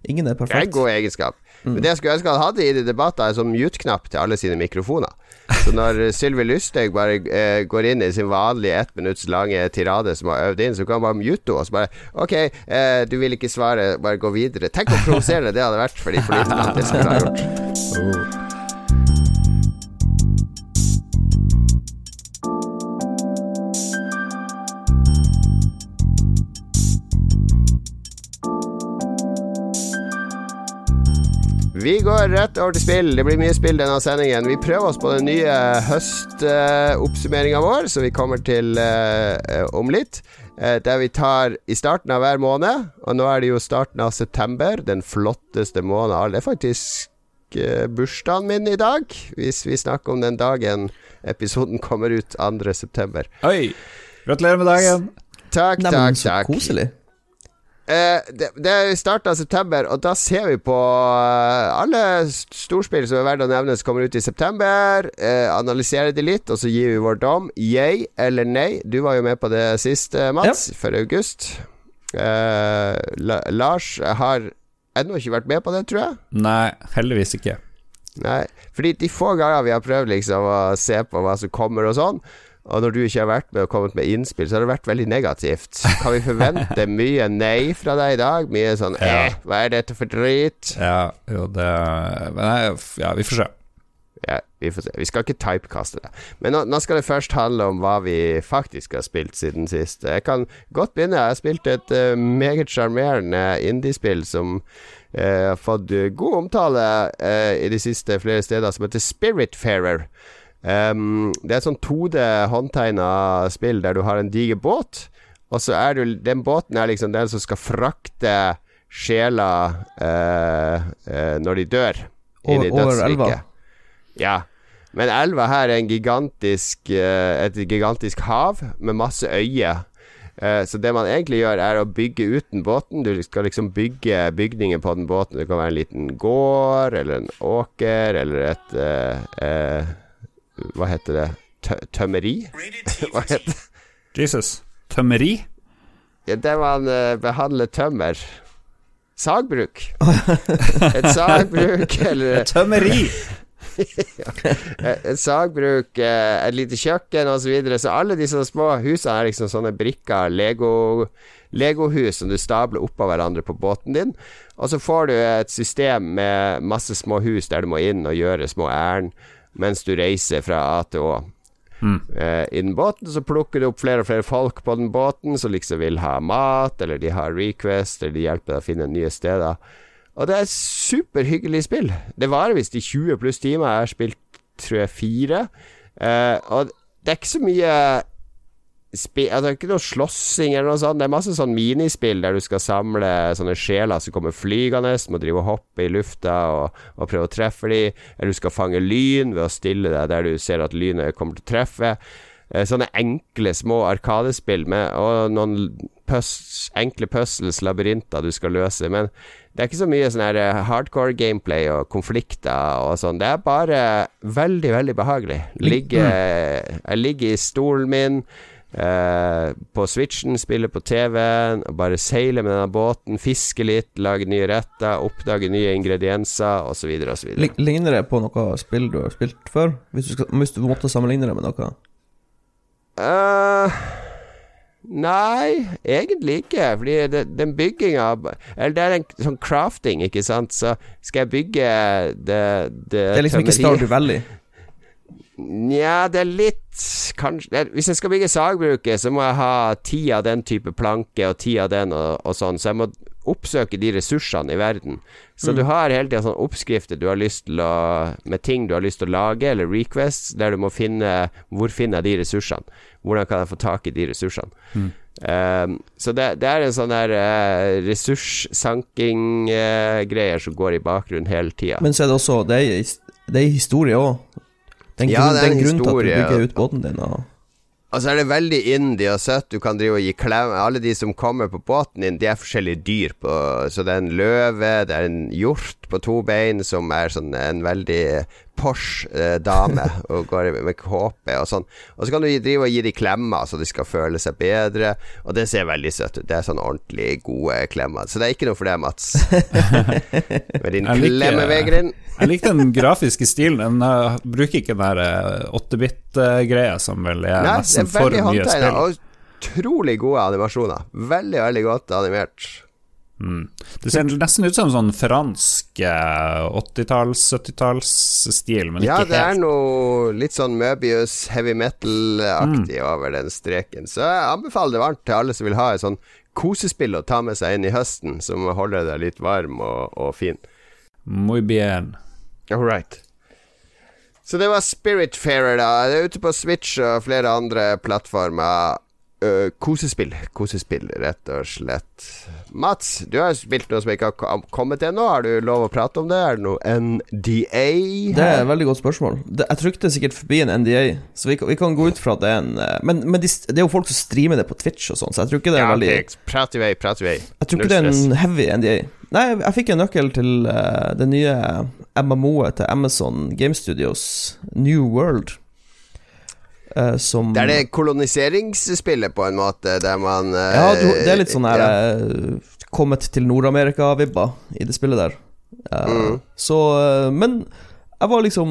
ingen er perfekt. Det er en god egenskap. Men det jeg skulle ønske han hadde i de debatter, er sånn mute-knapp til alle sine mikrofoner. Så når Sylvi Lysthaug bare eh, går inn i sin vanlige ett minutts lange tirade som har øvd inn, så kan han bare mute henne og så bare Ok, eh, du vil ikke svare, bare gå videre. Tenk hvor provoserende det hadde vært for de politikerne. Det skulle ha gjort. Vi går rett over til spill. Det blir mye spill denne sendingen. Vi prøver oss på den nye høstoppsummeringa vår, som vi kommer til eh, om litt. Eh, der vi tar i starten av hver måned, og nå er det jo starten av september, den flotteste måneden av alle. Det er faktisk eh, bursdagen min i dag, hvis vi snakker om den dagen episoden kommer ut 2. september. Oi! Gratulerer med dagen. Takk, men takk, så takk. koselig. Eh, det, det er starten av september, og da ser vi på eh, alle storspill som er verdt å nevne, som kommer ut i september. Eh, analyserer de litt, og så gir vi vår dom. Yay eller nei? Du var jo med på det sist, Mats, før august. Eh, La Lars har ennå ikke vært med på det, tror jeg. Nei, heldigvis ikke. Nei, fordi de få ganger vi har prøvd liksom å se på hva som kommer og sånn, og når du ikke har vært med og kommet med innspill, så har det vært veldig negativt. Kan vi forvente mye nei fra deg i dag? Mye sånn Ja. eh, hva er dette for drit? Ja, jo, det Men ja, vi får se. Ja, vi får se. Vi skal ikke typecaste det. Men nå, nå skal det først handle om hva vi faktisk har spilt siden sist. Jeg kan godt begynne. Jeg har spilt et uh, meget sjarmerende indiespill som uh, har fått god omtale uh, i de siste flere steder, som heter Spiritfarer. Um, det er et sånn 2D håndtegna spill der du har en diger båt, og så er du Den båten er liksom den som skal frakte sjela uh, uh, når de dør. inn i dødsriket. Ja. Men elva her er en gigantisk, uh, et gigantisk hav med masse øyer. Så det man egentlig gjør, er å bygge uten båten. Du skal liksom bygge bygninger på den båten. Det kan være en liten gård, eller en åker, eller et Hva heter det? Tø tømmeri? Hva heter det? Jesus. Tømmeri? Ja, Der man uh, behandler tømmer. Sagbruk. Et sagbruk, eller Tømmeri! Eh, et sagbruk, eh, et lite kjøkken osv. Så, videre. så alle disse små husene er liksom sånne brikker, Lego Legohus som du stabler oppå hverandre på båten din. Og så får du et system med masse små hus der du må inn og gjøre små ærend mens du reiser fra A til Å. Eh, I den båten så plukker du opp flere og flere folk på den båten som liksom vil ha mat, eller de har request, eller de hjelper deg å finne nye steder. Og det er superhyggelig spill. Det varer visst i 20 pluss timer. Jeg har spilt, tror jeg, fire. Uh, og det er ikke så mye spi altså, Det er ikke noe slåssing eller noe sånt. Det er masse sånn minispill der du skal samle sånne sjeler som kommer flygende, må drive og hoppe i lufta og, og prøve å treffe dem. Eller du skal fange lyn ved å stille deg der du ser at lynet kommer til å treffe. Eh, Sånne enkle, små arkadespill med, og noen pus enkle puzzles, labyrinter du skal løse. Men det er ikke så mye sånn her eh, hardcore gameplay og konflikter og sånn. Det er bare veldig, veldig behagelig. Ligge, jeg ligger i stolen min. Eh, på switchen, spille på TV-en, bare seile med denne båten, fiske litt, lage nye retter, oppdage nye ingredienser, osv., osv. Lig- Ligner det på noe spill du har spilt før? Hvis du, skal, hvis du måtte sammenligne det med noe? Uh, nei, egentlig ikke. Fordi det, den bygginga Eller det er en sånn crafting, ikke sant. Så skal jeg bygge det Det, Det er liksom ikke Stardew Valley. Nja, det er litt Kanskje det, Hvis jeg skal bygge sagbruket, så må jeg ha ti av den type planke og ti av den og, og sånn, så jeg må oppsøke de ressursene i verden. Så du har hele tida sånne oppskrifter du har lyst til å Med ting du har lyst til å lage, eller requests, der du må finne Hvor finner jeg de ressursene? Hvordan kan jeg få tak i de ressursene? Um, så det, det er en sånn der uh, ressurssanking-greier som går i bakgrunnen hele tida. Men så er det også Det er, det er historie òg. Den, Ja, grunn, det er den en grunnen til at du bygger ut båten din. Og Altså er det veldig indie og søtt. Du kan drive og gi klem Alle de som kommer på båten din, de er forskjellige dyr. På, så det er en løve, det er en hjort på to bein som er sånn en veldig Porsche eh, dame og går med kåpe og sånn. Og så kan du drive og gi de klemmer så de skal føle seg bedre. Og det ser veldig søtt ut. Det er sånn ordentlig gode klemmer. Så det er ikke noe for deg, Mats. med din liker- klemmevegring. Jeg likte den grafiske stilen. Den uh, bruker ikke den der uh, 8-bit-greia som vel er Nei, det er for mye spill. utrolig gode animasjoner. Veldig, veldig godt animert. Mm. Det ser nesten ut som sånn fransk uh, 80-talls, 70-tallsstil, men Ja, ikke det er helt. noe litt sånn Möbius heavy metal-aktig over den streken. Så jeg anbefaler det varmt til alle som vil ha et sånn kosespill å ta med seg inn i høsten, som holder deg litt varm og, og fin. Muy bien. All right. Så det var Spiritfarer, da. Det er ute på Switch og flere andre plattformer. Uh, kosespill. Kosespill, rett og slett. Mats, du har spilt noe som ikke har kom- kommet ennå. Har du lov å prate om det? Er det noe NDA? Det er et veldig godt spørsmål. Jeg trykte sikkert forbi en NDA, så vi, kan- vi kan gå ut fra at det er en eh, Men, men de, det er jo folk som streamer det på Twitch og sånn, så jeg tror ikke det er Ja, veldig okay. Prat i vei, prat i vei. Jeg tror ikke det er en heavy NDA. Nei, jeg fikk en nøkkel til uh, det nye MMO-et til Amazon Game Studios, New World. Eh, som Det er det koloniseringsspillet, på en måte, der man eh, Ja, det er litt sånn her ja. eh, Kommet til Nord-Amerika-vibba i det spillet der. Mm. Så Men jeg var liksom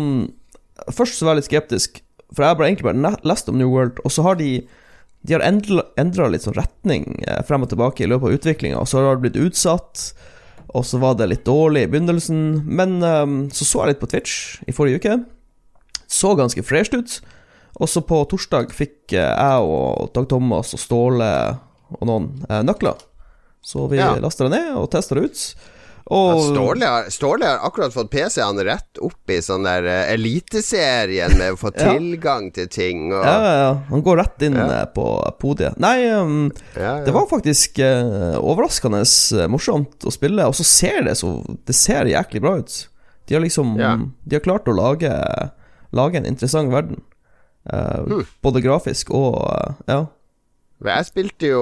Først så var jeg litt skeptisk, for jeg har egentlig bare lest om New World, og så har de De har endra litt sånn retning frem og tilbake i løpet av utviklinga, og så har det blitt utsatt. Og så var det litt dårlig i begynnelsen, men så så jeg litt på Twitch i forrige uke. Så ganske fresht ut. Og så på torsdag fikk eh, jeg og Dag Thomas og Ståle og noen eh, nøkler. Så vi Ja. laster det ned og tester det ut. Og Ståle, har, Ståle har akkurat fått PC-en rett opp i sånn der eh, Eliteserien med å få Ja. tilgang til ting og ja, ja, ja, han går rett inn Ja. på podiet. Nei, um, det var faktisk uh, overraskende morsomt å spille, og så ser det så Det ser jæklig bra ut. De har liksom. De har klart å lage Lage en interessant verden. Hmm. Både grafisk og uh, Ja. Jeg spilte jo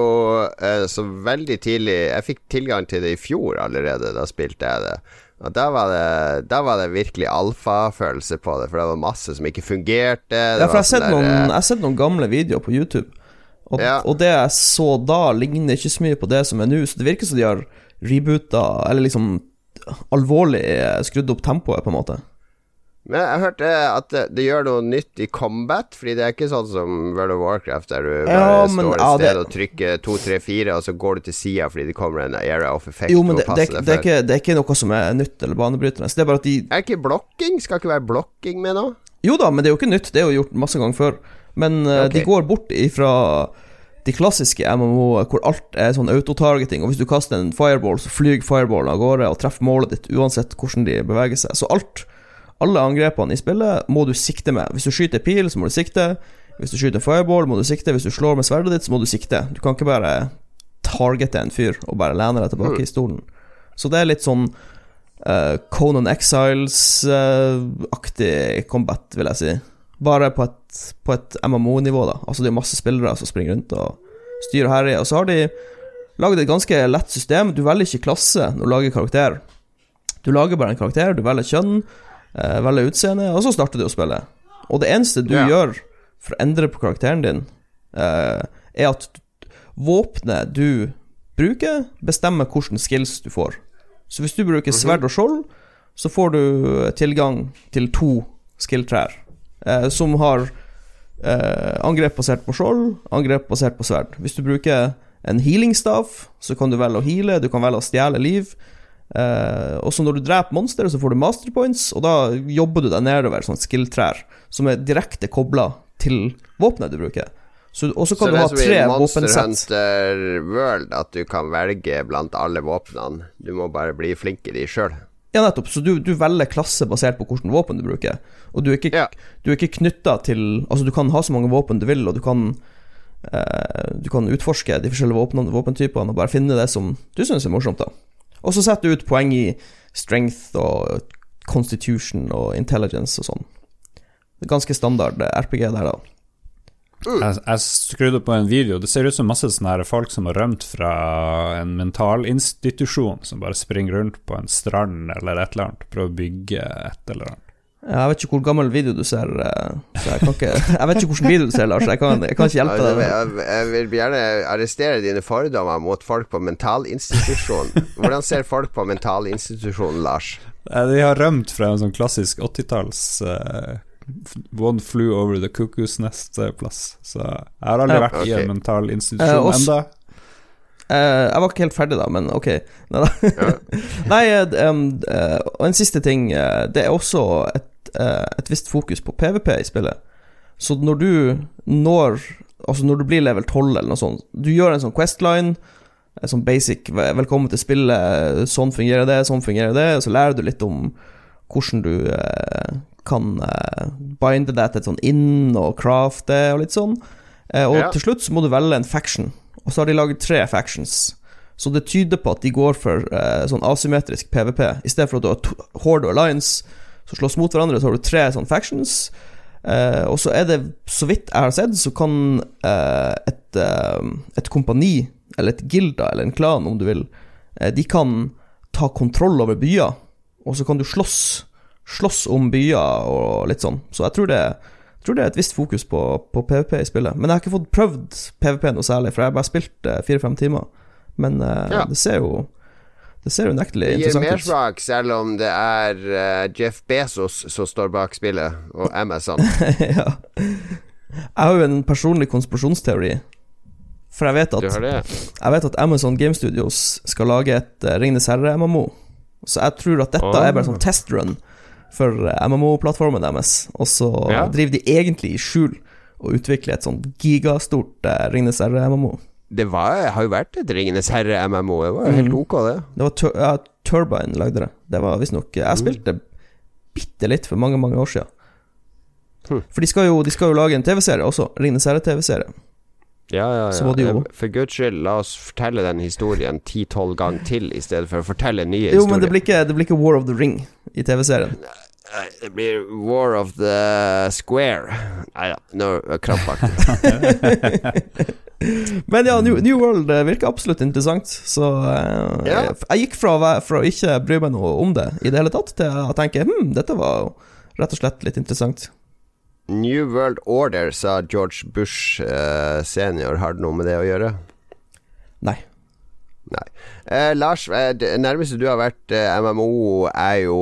eh, så veldig tidlig Jeg fikk tilgang til det i fjor allerede. Da spilte jeg det. Og da var det, da var det virkelig alfafølelse på det, for det var masse som ikke fungerte. Ja, for jeg har sett sånn der, noen, eh, sett noen gamle videoer på YouTube, og, Ja. og det jeg så da, ligner ikke så mye på det som er nå, så det virker som de har reboota, eller liksom alvorlig skrudd opp tempoet, på en måte. Men jeg hørte at det, det gjør noe nytt i combat, Fordi det er ikke sånn som World of Warcraft, der du bare Ja, men, står et ja, sted det- og trykker 2, 3, 4, og så går du til sida fordi det kommer en area of effect. Jo, men det, det, det, er ikke, det er ikke noe som er nytt eller banebrytende. Så det er bare at de Er ikke blokking? Skal ikke være blokking med nå? Jo da, men det er jo ikke nytt, det er jo gjort masse ganger før. Men okay. De går bort ifra de klassiske MMO hvor alt er sånn autotargeting, og hvis du kaster en fireball, så flyr fireballen av gårde og treffer målet ditt uansett hvordan de beveger seg. Så alt, alle angrepene i spillet må du sikte med. Hvis du skyter pil, så må du sikte. Hvis du skyter fireball, må du sikte. Hvis du slår med sverdet ditt, så må du sikte. Du kan ikke bare targete en fyr og bare lene deg tilbake i stolen. Så det er litt sånn uh, Conan Exiles-aktig combat, vil jeg si. Bare på et, på et MMO-nivå, da. Altså det er masse spillere som springer rundt og styrer herjer. Og så har de laget et ganske lett system. Du velger ikke klasse når du lager karakter. Du lager bare en karakter, du velger kjønn, eh, velger utseende, og så starter du å spille. Og det eneste du yeah. gjør for å endre på karakteren din, eh, er at våpenet du bruker, bestemmer hvilke skills du får. Så hvis du bruker sverd og skjold, så får du tilgang til to skill-trær, eh, som har eh, angrep basert på skjold, angrep basert på sverd. Hvis du bruker en healingstav, så kan du velge å heale, du kan velge å stjele liv. Eh, og så når du dreper monstre, så får du masterpoints, og da jobber du deg nedover sånn skill-trær, som er direkte kobla til våpenet du bruker. Så, og så kan Så du det er som i Monster. Hunter World, at du kan velge blant alle våpnene. Du må bare bli flink i de sjøl. Ja, nettopp. Så du, du velger klasse basert på hvilket våpen du bruker. Og du er ikke, Ja. du er ikke knytta til Altså, du kan ha så mange våpen du vil, og du kan eh, Du kan utforske de forskjellige våpnene, våpentypene og bare finne det som du syns er morsomt, da. Og så setter du ut poeng i strength og constitution og intelligence og sånn. Ganske standard eh, RPG der, da. Jeg, jeg skrudde på en video. Det ser ut som masse sånne her folk som har rømt fra en mentalinstitusjon, som bare springer rundt på en strand eller et eller annet, prøver å bygge et eller annet. Jeg vet ikke hvor gammel video du ser, eh, så jeg kan ikke Jeg vet ikke hvilken video du ser, Lars. Jeg kan, jeg kan ikke hjelpe deg. Jeg, jeg vil gjerne arrestere dine fordommer mot folk på mentalinstitusjon. Hvordan ser folk på mentalinstitusjonen, Lars? Eh, De har rømt fra en sånn klassisk 80-talls uh, One flew over the cuckoo's nest-plass. Så jeg har aldri Ja. vært i en mentalinstitusjon Eh, også- enda. Uh, jeg var ikke helt ferdig da, men ok. Nei, eh, d- em, eh, og en siste ting. Uh, det er også et, eh, et visst fokus på PVP i spillet. Så når du når Altså når du blir level 12 eller noe sånt, du gjør en sånn questline, en sånn basic 'velkommen til spillet', sånn fungerer det, sånn fungerer det, og så lærer du litt om hvordan du eh, kan eh, binde deg til et sånn inn og crafte og litt sånn. Eh, og Ja. til slutt så må du velge en faction, og så har de laget tre factions. Så det tyder på at de går for eh, sånn asymmetrisk PVP. I stedet for at du har Horde og Alliance som slåss mot hverandre, så har du tre sånn factions. Uh, og så er det, så vidt jeg har sett, så kan uh, et, uh, et kompani, eller et gilda, eller en klan, om du vil, de kan ta kontroll over byer, og så kan du slåss, slåss om byer og litt sånn. Så jeg tror det, jeg tror det er et visst fokus på, på PVP i spillet. Men jeg har ikke fått prøvd PVP noe særlig, for jeg har bare spilt fire-fem timer. Men Ja. det ser jo Det ser unektelig Det gir interessant ut. mersmak, selv om det er eh, Jeff Bezos som står bak spillet, og Amazon. ja. Jeg har jo en personlig konspirasjonsteori. For jeg vet at? Jeg vet at Amazon Game Studios skal lage et uh, Ringenes herre-MMO. Så jeg tror at dette oh. er bare sånn testrun for eh, MMO-plattformen deres. Og så Ja. driver de egentlig i skjul og utvikler et sånn gigastort uh, Ringenes herre-MMO. Det var, har jo vært et Ringenes herre-MMO. Det var jo helt Mm. ok, det. Det var Tur ja, Turbine lagde det. Det var visstnok. Jeg spilte bitte litt for mange, mange år siden. Hm. For de skal, jo, de skal jo lage en TV-serie også. Ringenes herre-TV-serie. Ja, ja, Så ja. jo- Eh, For guds skyld, la oss fortelle den historien ti-tolv ganger til, i stedet for å fortelle nye Jo, men det blir, ikke, det blir ikke War of the Ring i TV-serien. Nei, Det blir War of the Square. Nei da, nå er krampaktig. Men ja, New, New World eh, virker absolutt interessant. Så uh, Ja. jeg, jeg gikk fra å, fra å ikke bry meg noe om det i det hele tatt, til å tenke hm, dette var jo rett og slett litt interessant. New World Order, sa George Bush uh, senior. Har det noe med det å gjøre? Nei. Eh, Lars, eh, det nærmeste du har vært eh, MMO, er jo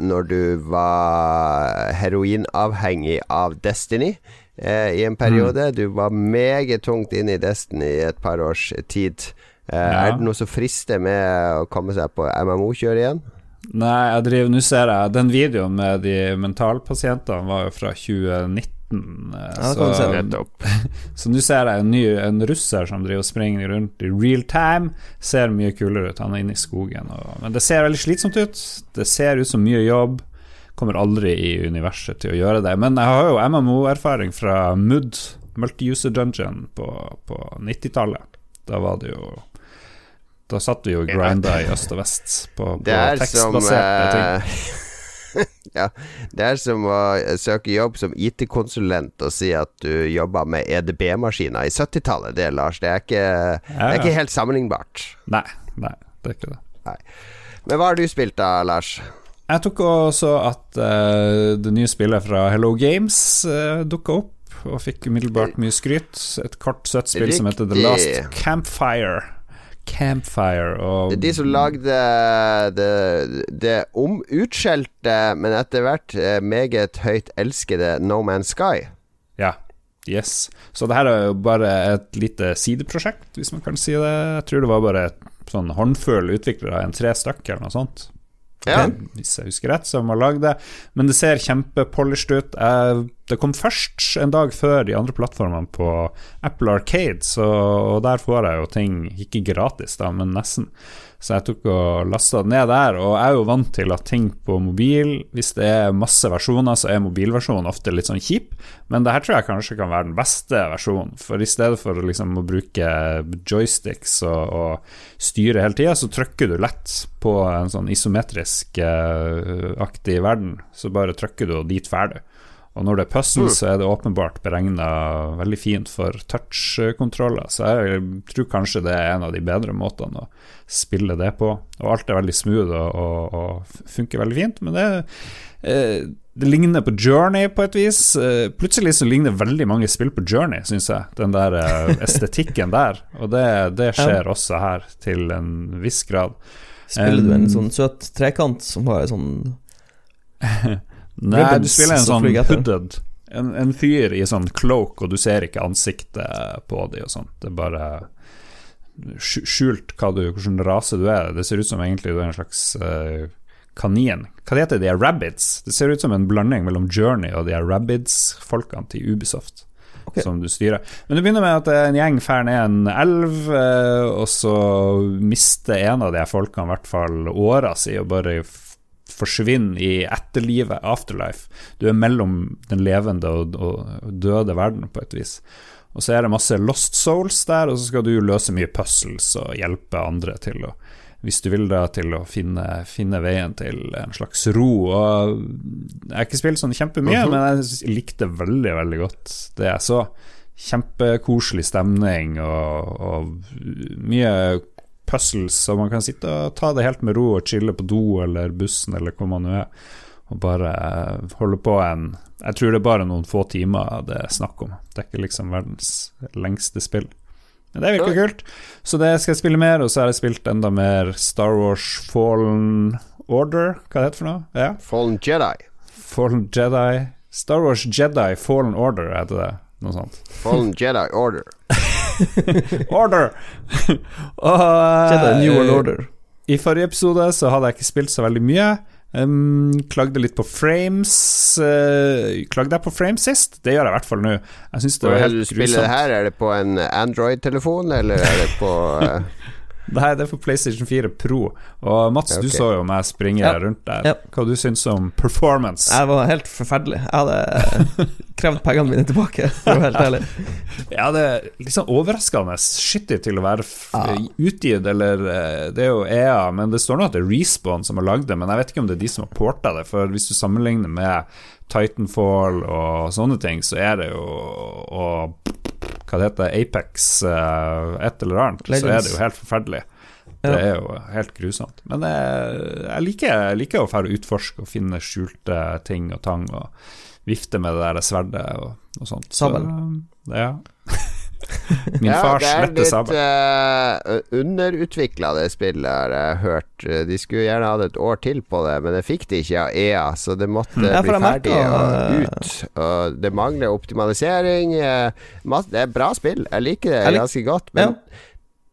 når du var heroinavhengig av Destiny eh, i en periode. Du var meget tungt inne i Destiny i et par års tid. Eh, Ja. Er det noe som frister med å komme seg på MMO-kjøret igjen? Nei, jeg driver Nå ser jeg Den videoen med de mentalpasientene var jo fra 2019. eh, Ja, så så nå ser jeg en ny En russer som driver og springer rundt i real time. Ser mye kulere ut. Han er inne i skogen. Og, men det ser veldig slitsomt ut. Det ser ut som mye jobb. Kommer aldri i universet til å gjøre det. Men jeg har jo MMO-erfaring fra MUD, Multi-User Dungeon, på, på 90-tallet. Da var det jo Da satt vi jo og grinda i øst og vest på, på Det er som tekstbaserte ting. eh, Ja, det er som å søke jobb som IT-konsulent og si at du jobber med EDB-maskiner i 70-tallet. Det, Lars, det er ikke, det Ja, er ja. ikke helt sammenlignbart. Nei, nei, det er ikke det. Men hva har du spilt da, Lars? Jeg tok også at uh, det nye spillet fra Hello Games uh, dukka opp, og fikk umiddelbart mye skryt. Et kort, søtt spill som heter The Last Campfire. Campfire og de som lagde det, det om utskjelte, men etter hvert eh, meget høyt elskede No Man's Sky. Ja. Yes. Så det her er jo bare et lite sideprosjekt, hvis man kan si det. Jeg tror det var bare et sånn håndfull utviklere, en tre stykker eller noe sånt. Ja. Hvis jeg husker rett, som har lagd det. Men det ser kjempepolished ut. Det kom først en dag før de andre plattformene på Apple Arcade, så, og der får jeg jo ting ikke gratis, da, men nesten. Så jeg tok og lasta det ned der, og jeg er jo vant til at ting på mobil Hvis det er masse versjoner, så er mobilversjonen ofte litt sånn kjip, men det her tror jeg kanskje kan være den beste versjonen. For i stedet for liksom å bruke joysticks og, og styre hele tida, så trykker du lett på en sånn isometrisk eh, verden. Så bare trykker du, og dit ferdig. Og når det er puzzle, så er det åpenbart beregna veldig fint for touch-kontroller. Så jeg tror kanskje det er en av de bedre måtene å spille det på. Og alt er veldig smooth og, og, og funker veldig fint. Men det, eh, det ligner på Journey på et vis. Eh, plutselig så ligner veldig mange spill på Journey, syns jeg. Den der eh, estetikken der. Og det, det skjer også her, til en viss grad. Spiller du en sånn søt trekant som har en sånn Nei, du spiller en sånn hooded en, en fyr i sånn cloak, og du ser ikke ansiktet på de og sånt. Det er bare skjult hva du, hvilken rase du er. Det ser ut som egentlig du er en slags uh, kanin. Hva det heter de? er Rabbits? Det ser ut som en blanding mellom Journey og de er Rabbids-folkene til Ubisoft. Okay. Som du styrer. Men det begynner med at en gjeng drar ned en elv, eh, og så mister en av de folkene i hvert fall åra si og bare forsvinner i etterlivet, afterlife. Du er mellom den levende og, og døde verden, på et vis. Og så er det masse lost souls der, og så skal du løse mye puzzles og hjelpe andre til å hvis du vil da til å finne, finne veien til en slags ro. Og jeg har ikke spilt sånn kjempemye, Mhm. men jeg likte veldig, veldig godt det jeg så. Kjempekoselig stemning og, og mye puzzles, så man kan sitte og ta det helt med ro og chille på do eller bussen eller hvor man nå er, og bare eh, holde på en Jeg tror det er bare noen få timer det er snakk om. Det er ikke liksom verdens lengste spill. Men det virker kult. Så det skal jeg spille mer, og så har jeg spilt enda mer Star Wars Fallen Order. Hva det heter for noe? Ja. Fallen Jedi. Fallen Jedi Star Wars Jedi Fallen Order heter det. Noe sånt. Fallen Jedi Order. Order! og, eh, Jedi New World Order. I forrige episode så hadde jeg ikke spilt så veldig mye. Um, klagde litt på frames. Uh, klagde jeg på frames sist? Det gjør jeg i hvert fall nå. Jeg synes det var helt spiller det her? Er det på en Android-telefon, eller er det på eh, Det det er for PlayStation 4 Pro. Og Mats, okay. du så jo meg springe Ja. rundt der. Ja. Hva du syns om performance? Jeg var helt forferdelig. Jeg hadde krevd pengene mine tilbake, for å være helt ærlig. Ja, det er liksom overraskende skittig til å være f Ja. utgitt, eller eh, Det er jo EA, men det står nå at det er Respawn som har lagd det, men jeg vet ikke om det er de som har porta det, for hvis du sammenligner med Titanfall og sånne ting, så er det jo og hva det heter, Apex eh, et eller annet, så er det jo helt forferdelig. Ja. Det er jo helt grusomt. Men jeg, jeg, liker, liker å fære utforske og finne skjulte ting og tang og vifte med det der sverdet og, og sånt. Sabel. Så, ja. Min ja, fars det er litt uh, underutvikla, det spillet, har jeg hørt. De skulle gjerne hatt et år til på det, men det fikk de ikke av EA, så det måtte Ja, bli ferdig og ut. Og det mangler optimalisering. eh, Det er bra spill, jeg liker det Jeg lik- ganske godt, men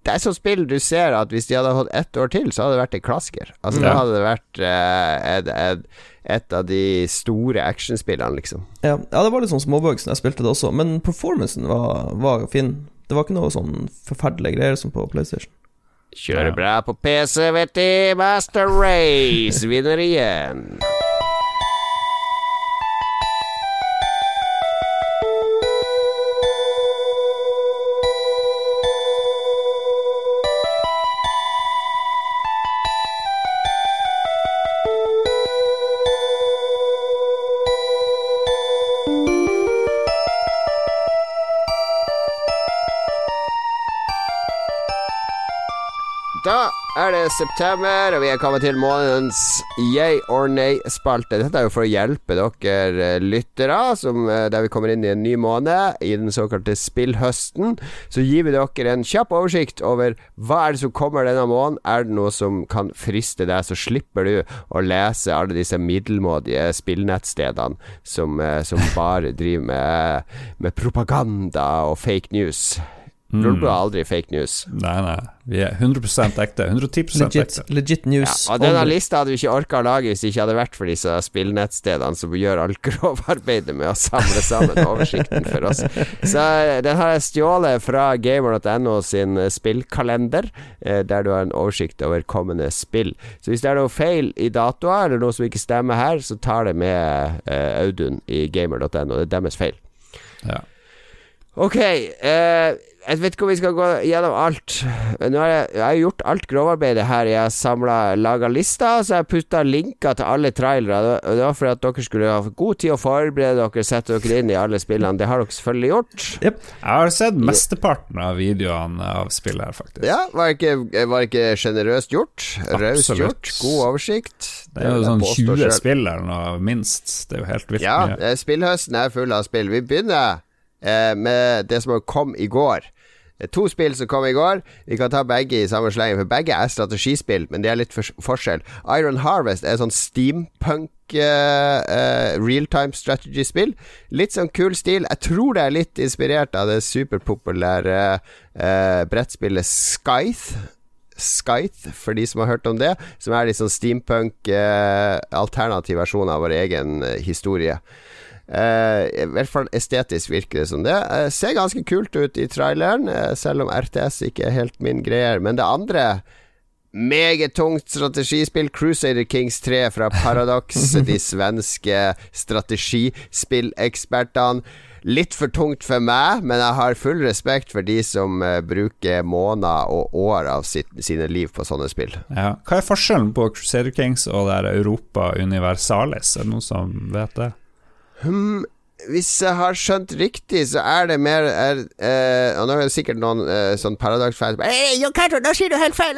det er sånn spill du ser at hvis de hadde fått ett år til, så hadde det vært en klasker. Altså Da hadde det vært eh, et, et, et av de store actionspillene, liksom. Ja, ja, det var litt sånn småbugs når jeg spilte det også, men performancen var, var fin. Det var ikke noe sånn forferdelige greier som på PlayStation. Kjører Ja. bra på PC, vet du. Master Race vinner igjen. Da er det september, og vi er kommet til månedens yay or nay-spalte. Dette er jo for å hjelpe dere eh, lyttere, som, eh, der vi kommer inn i en ny måned, i den såkalte spillhøsten. Så gir vi dere en kjapp oversikt over hva er det som kommer denne måneden. Er det noe som kan friste deg, så slipper du å lese alle disse middelmådige spillnettstedene som, eh, som bare driver med, med propaganda og fake news. Tror er aldri fake news? Nei, nei. Vi er 100% ekte. 110 Legit, ekte. legit news. Ja, og denne lista hadde vi ikke orka å lage hvis det ikke hadde vært for disse spillnettstedene som gjør alt grovarbeidet med å samle sammen oversikten for oss. Så eh, den har jeg stjålet fra gamer.no sin eh, spillkalender, eh, der du har en oversikt over kommende spill. Så hvis det er noe feil i datoer, eller noe som ikke stemmer her, så tar det med Audun i gamer.no. Det er deres feil. Ja. Ok, eh, jeg vet ikke om vi skal gå gjennom alt. Nå har jeg, jeg har gjort alt grovarbeidet her. Jeg har samla laga lister, så jeg putta linker til alle trailere. Det var- Det var for at dere skulle ha god tid å forberede dere, sette dere inn i alle spillene. Det har dere selvfølgelig gjort. Jeg har sett mesteparten av videoene av spillet her, faktisk. Ja, Var ikke, var ikke sjenerøst gjort? Raust gjort? God oversikt? Det er jo sånn 20 spill eller noe, minst. Det er jo helt vilt Ja, eh, spillhøsten er full av spill. Vi begynner eh, med det som kom i går. To spill som kom i går. Vi kan ta begge i samme sleng, for begge er strategispill, men det er litt forskjell. Iron Harvest er sånn steampunk uh, realtime strategy-spill. Litt sånn kul stil. Jeg tror det er litt inspirert av det superpopulære uh, brettspillet Scythe. Scythe, for de som har hørt om det. Som er litt sånn steampunk, eh, alternativ versjon av vår egen historie. Eh, I hvert fall estetisk virker det som det. Eh, ser ganske kult ut i traileren, eh, selv om RTS ikke er helt min greie. Men det andre meget tungt strategispill, Crusader Kings 3 fra Paradox, de svenske strategispillekspertene. Litt for tungt for meg, men jeg har full respekt for de som bruker måneder og år av sitt, sine liv på sånne spill. Ja. Hva er forskjellen på Crusader Kings og det Europa Universalis? Er det noen som vet det? Hmm, hvis jeg har skjønt riktig, så er det mer er, eh, Og nå er det sikkert noen eh, sånn Paradox-fans nå sier du helt feil!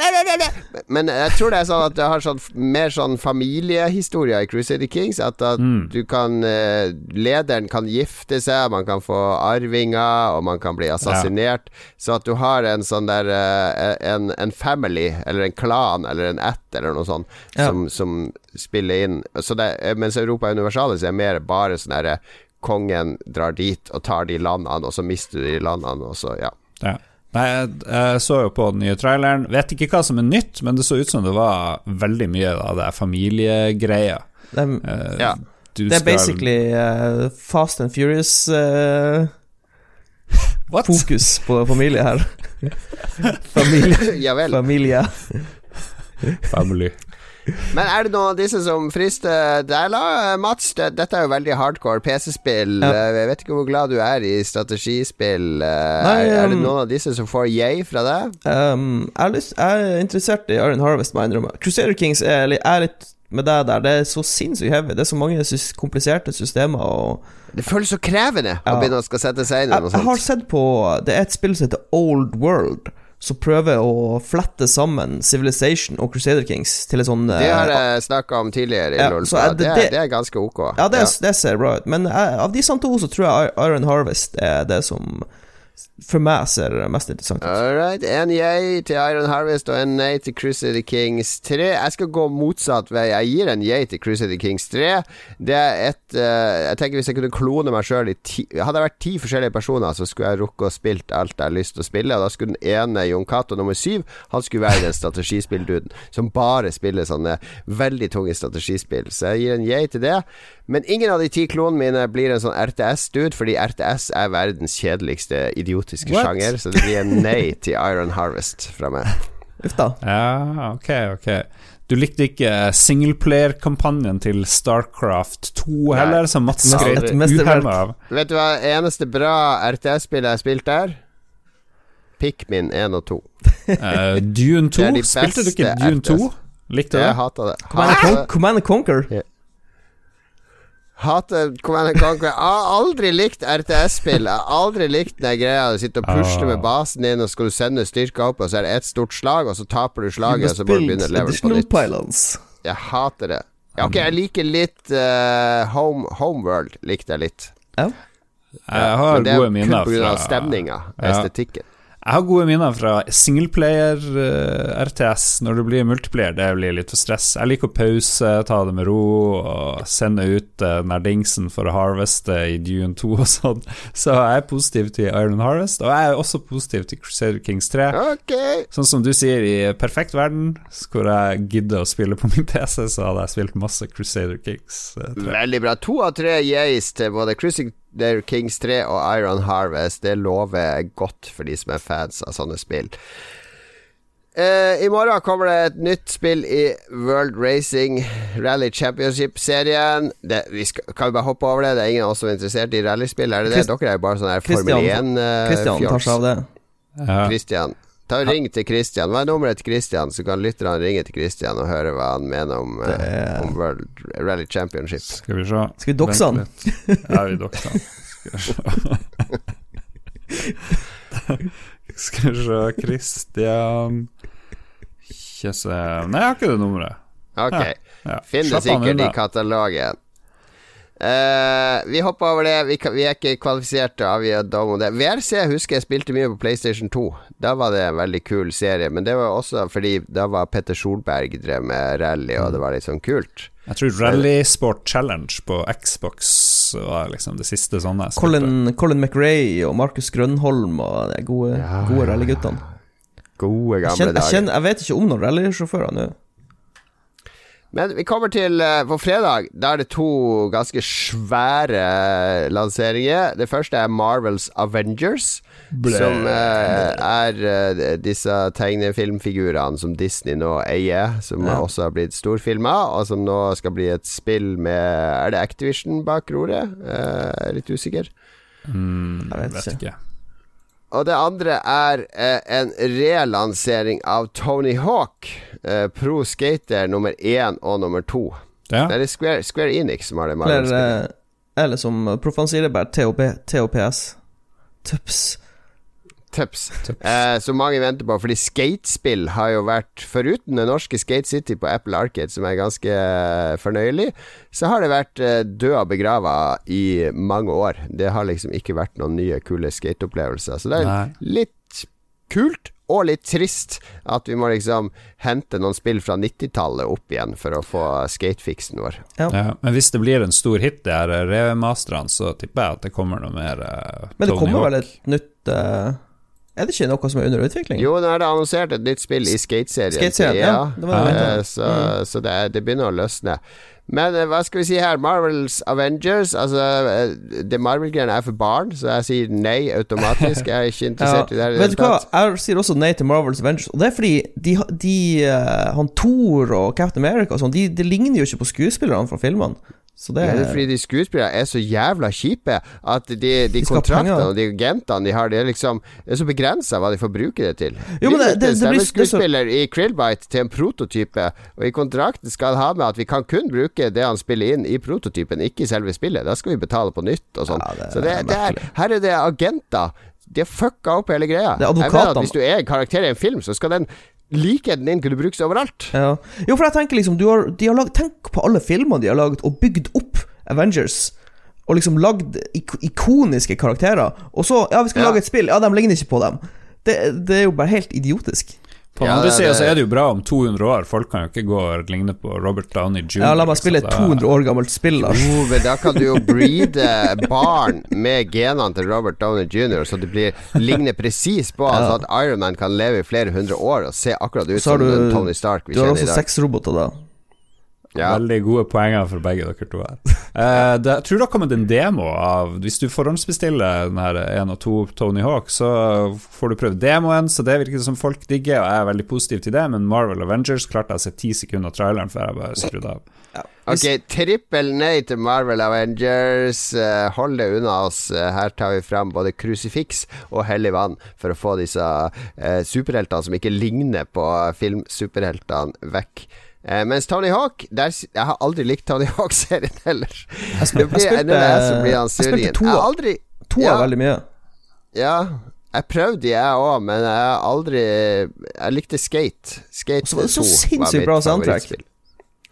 Men jeg tror det er sånn at det har sånn, mer sånn familiehistorier i Crusader Kings. At, at Mm. du kan eh, Lederen kan gifte seg, man kan få arvinger, og man kan bli assassinert. Så at du har en sånn der eh, en, en family, eller en klan, eller en ett, eller noe sånt, Ja. som, som spiller inn. Så det, mens Europa er universalis, er mer bare sånn derre kongen drar dit og tar de landene, og så mister du de landene, og så, ja. Ja. Nei, jeg, så jo på den nye traileren. Vet ikke hva som er nytt, men det så ut som det var veldig mye av det familiegreia. Det Eh, Ja. det er skal- basically uh, Fast and Furious-fokus What? på familie her. familie. ja vel. familie. Family. Men er det noen av disse som frister deg, da? Mats? Det, dette er jo veldig hardcore PC-spill. Ja. Eh, Jeg vet ikke hvor glad du er i strategispill. Eh, Nei, er, er det um, noen av disse som får yay fra deg? Um, jeg, er interessert i Iron Harvest, må jeg innrømme. Crusader Kings er, er litt med deg der. Det er så sinnssykt heavy. Det er så mange sys kompliserte systemer. Og Det føles så krevende å begynne å skal sette seg inn i jeg, sånt. jeg har sett på Det er et spill som heter Old World, som prøver å flette sammen Civilization og Crusader Kings til et sånn Det har eh, jeg snakka om tidligere i Ja, LOL. er Det, det- det- er ganske ok. Ja, det, det ser bra ut. Men eh, av disse to så tror jeg Iron Harvest er det som for meg ser mest interessant All. En yay til Iron Harvest og en nei til Crusader Kings 3. Jeg skal gå motsatt vei. Jeg gir en yay til Crusader Kings 3. Det er et uh, Jeg tenker Hvis jeg kunne klone meg sjøl i ti Hadde jeg vært ti forskjellige personer, så skulle jeg rukket å spilt alt jeg har lyst til å spille. Og da skulle den ene, Jon Cato nummer syv, han skulle være den strategispillduden som bare spiller sånne veldig tunge strategispill. Så jeg gir en yay til det. Men ingen av de ti klonene mine blir en sånn RTS-dude, fordi RTS er verdens kjedeligste idiotiske What? sjanger. Så det blir en nei til Iron Harvest fra meg. Uff da. Ja, ok, ok. Du likte ikke singleplayer-kampanjen til Starcraft 2 heller, som Mats skrøt uhemma av? Vet du hva eneste bra RTS-spillet jeg har spilt der? Pikmin 1 og 2. Uh, Dune 2? Det er de Spilte du ikke Dune 2? Likte du Jeg det? hata det. Command Conquer? Con Conquer. Hater Command Conquer. Jeg har aldri likt RTS-spill. Jeg har aldri likt den greia du sitter og pusle Ah. med basen din, og så skal du sende styrker opp, og så er det ett stort slag, og så taper du slaget, og så må du begynne level på nytt. pylons. Jeg hater det. Ja, ok, jeg liker litt uh, Home, Homeworld. Likte jeg litt. Ja. Jeg har det er gode kun minner på grunn av fra stemninga, Ja. estetikken. Jeg har gode minner fra singleplayer-RTS. Når det blir multiplayer, det blir litt for stress. Jeg liker å pause, ta det med ro og sende ut eh, den der dingsen for å harveste i Dune 2 og sånn. Så jeg er positiv til Iron Harvest, og jeg er også positiv til Crusader Kings 3. Ok. Sånn som du sier, i perfekt verden, hvor jeg gidder å spille på min PC, så hadde jeg spilt masse Crusader Kings eh, 3. Veldig bra. To av tre yays til både Cruising Kings 3 og Iron Harvest. Det lover godt for de som er fans av sånne spill. Uh, I morgen kommer det et nytt spill i World Racing Rally Championship-serien. Vi skal, kan vi bare hoppe over det? Det er ingen av oss som er interessert i rallyspill. Er det det? Dere er jo bare sånn her Christian- Formel Christian tar seg av det. Ja. Christian. Ta og Ring til Christian. Hva er nummeret til Christian? Så kan lytterne ringe til Christian og høre hva han mener om, eh, er- om World Rally Championship. Skal vi se. Skal vi dokse han? Ja, vi dokser han. Skal vi se Skal vi se Christian Kjesse Nei, jeg har ikke det nummeret. Ok. Ja. Finn det sikkert i katalogen. Eh, vi hopper over det. Vi, kan, vi er ikke kvalifisert til å avgi dom om det. VRC husker jeg spilte mye på PlayStation 2. Da var det en veldig kul serie. Men det var også fordi da var Petter Solberg drev med rally, og det var litt sånn kult. Jeg tror Rally Sport Challenge på Xbox var liksom det siste sånne. Colin, Colin McRae og Markus Grønholm og de gode, Ja, gode rallyguttene. Gode, Jeg, gamle kjenner- jeg, dager. kjenner- jeg vet ikke om noen rallysjåfører nå. Men vi kommer til eh, På fredag Da er det to ganske svære eh, lanseringer. Det første er Marvels Avengers. Som eh, er disse tegnefilmfigurene som Disney nå eier. Som Ja. også har blitt storfilma, og som nå skal bli et spill med Er det Activision bak roret? Litt usikker. Mm, Jeg vet vet ikke. Og det andre er eh, en relansering av Tony Hawk, eh, Pro Skater nummer én og nummer to. Ja. Det er Square, Square Enix som har det Eller eh, Eller som proffene sier det, bare TOP, TOPS. TUPS. Tups. Eh, som mange venter på, fordi skatespill har jo vært Foruten det norske Skate City på Apple Arcade, som er ganske eh, fornøyelig, så har det vært eh, død og begrava i mange år. Det har liksom ikke vært noen nye, kule skateopplevelser. Så det er Nei. litt kult. Og litt trist at vi må liksom hente noen spill fra 90-tallet opp igjen for å få skatefiksen vår. Ja. Ja, men hvis det blir en stor hit, de her remasterne, så tipper jeg at det kommer noe mer uh, Men det Tony kommer Hawk. vel et nytt eh, Er det ikke noe som er under utvikling? Jo, nå er det annonsert et nytt spill i Skate-serien. Skate-serien, ja. Var det jeg Eh. Så, Mm. så det, det begynner å løsne. Men eh, hva skal vi si her? Marvels Avengers Altså, eh, det Marvel-greiene er for barn, så jeg sier nei automatisk. Jeg er ikke interessert i det Vet du hva, jeg sier også nei til Marvels Avengers. Og det er fordi de, de Han Thor og Captain America og sånn, de, de ligner jo ikke på skuespillerne fra filmene. Så det Ja, det er fordi de skuespillerne er så jævla kjipe at de, de, De kontraktene og de agentene de har, det er liksom Det er så begrensa hva de får bruke det til. Jo, men det- det- det blir- skuespiller i Krillbite til en prototype, og i kontrakten skal ha med at vi kan kun bruke det han spiller inn i prototypen, ikke i selve spillet. Da skal vi betale på nytt og sånn. Ja, så det, er det er, her er det agenter. De har fucka opp hele greia. Det er Jeg mener at Hvis du er en karakter i en film, så skal den likheten din kunne brukes overalt. Ja. Jo, for jeg tenker liksom du har, de har lag, Tenk på alle filmene de har laget og bygd opp Avengers. Og liksom lagd ik ikoniske karakterer. Og så Ja, vi skal Ja. lage et spill. Ja, de ligner ikke på dem. Det, det er jo bare helt idiotisk. På den Ja, andre sida så er det jo bra om 200 år. Folk kan jo ikke gå og ligne på Robert Downey jr. Ja, la meg spille et liksom. 200 år gammelt spill, Lars. Oh, men da kan du jo breede barn med genene til Robert Downey jr., så det blir ligner presis på Ja. altså at Iron Man kan leve i flere hundre år og se akkurat ut som du- Tony Stark vi Du har også seks roboter da. Ja. Veldig gode poenger for begge dere to her. Eh, det, jeg tror det har kommet en demo av Hvis du forhåndsbestiller den her 1 og 2 Tony Hawk, så får du prøve demoen, så det virker som folk digger, og jeg er veldig positiv til det, men Marvel Avengers klarte jeg å se ti sekunder av traileren før jeg bare skrudde av. Ok, trippel nei til Marvel Avengers. Eh, hold det unna oss. Eh, her tar vi fram både krusifiks og hellig vann for å få disse eh, superheltene som ikke ligner på filmsuperheltene, vekk. Eh, mens Tony Hawk der, Jeg har aldri likt Tony Hawk-serien heller. Jeg, spilte, blir jeg spilte, jeg spilte to, Jeg aldri to ja. veldig mye. Ja, jeg prøvde jeg òg, men jeg har aldri Jeg likte Skate. Skate Og var det så 2 sinnssykt mitt bra soundtrack.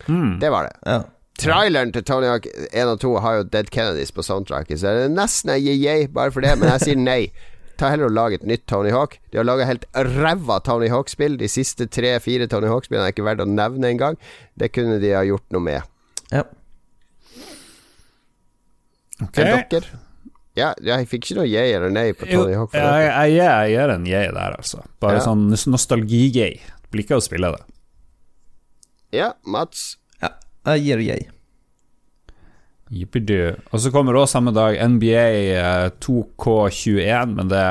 Hmm. Det var det. Ja. Traileren til Tony Hawk 1 og 2 har jo Dead Kennedys på soundtracket, så det er nesten jeg gir yay bare for det, men jeg sier nei. Ta heller og lag et nytt Tony Hawk. De har laga helt ræva Tony Hawk-spill. De siste tre-fire Tony Hawk-spillene er ikke verdt å nevne engang. Det kunne de ha gjort noe med. ja. Ok. Men dere? Ja, jeg fikk ikke noe yay eller nei på Tony Hawk. For jeg, jeg, jeg gir en yay der, altså. Bare Ja. sånn nostalgi-yay. Blir ikke å spille det. Ja, Mats. ja. Jeg gir jeg. Jippidu. Og så kommer også samme dag NBA eh, 2K21, men det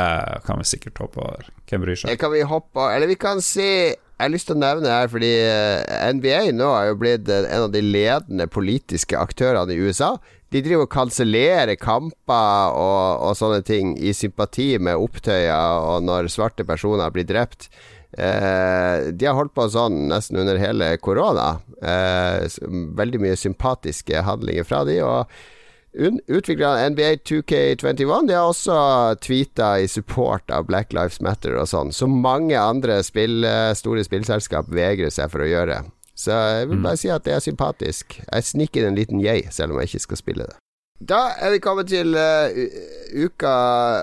kan vi sikkert hoppe over. Hvem bryr seg? Det kan vi hoppe Eller vi kan si Jeg har lyst til å nevne her, fordi eh, NBA nå er jo blitt eh, en av de ledende politiske aktørene i USA. De driver og kansellerer kamper og, og sånne ting i sympati med opptøyer og når svarte personer blir drept. Eh, de har holdt på sånn nesten under hele korona. Eh, veldig mye sympatiske handlinger fra de. Og Utviklerne NBA 2K21 De har også tweeta i support av Black Lives Matter og sånn, som mange andre spill, eh, store spillselskap vegrer seg for å gjøre. Så jeg vil bare si at det er sympatisk. Jeg sniker en liten yay, selv om jeg ikke skal spille det. Da er vi kommet til uh, uka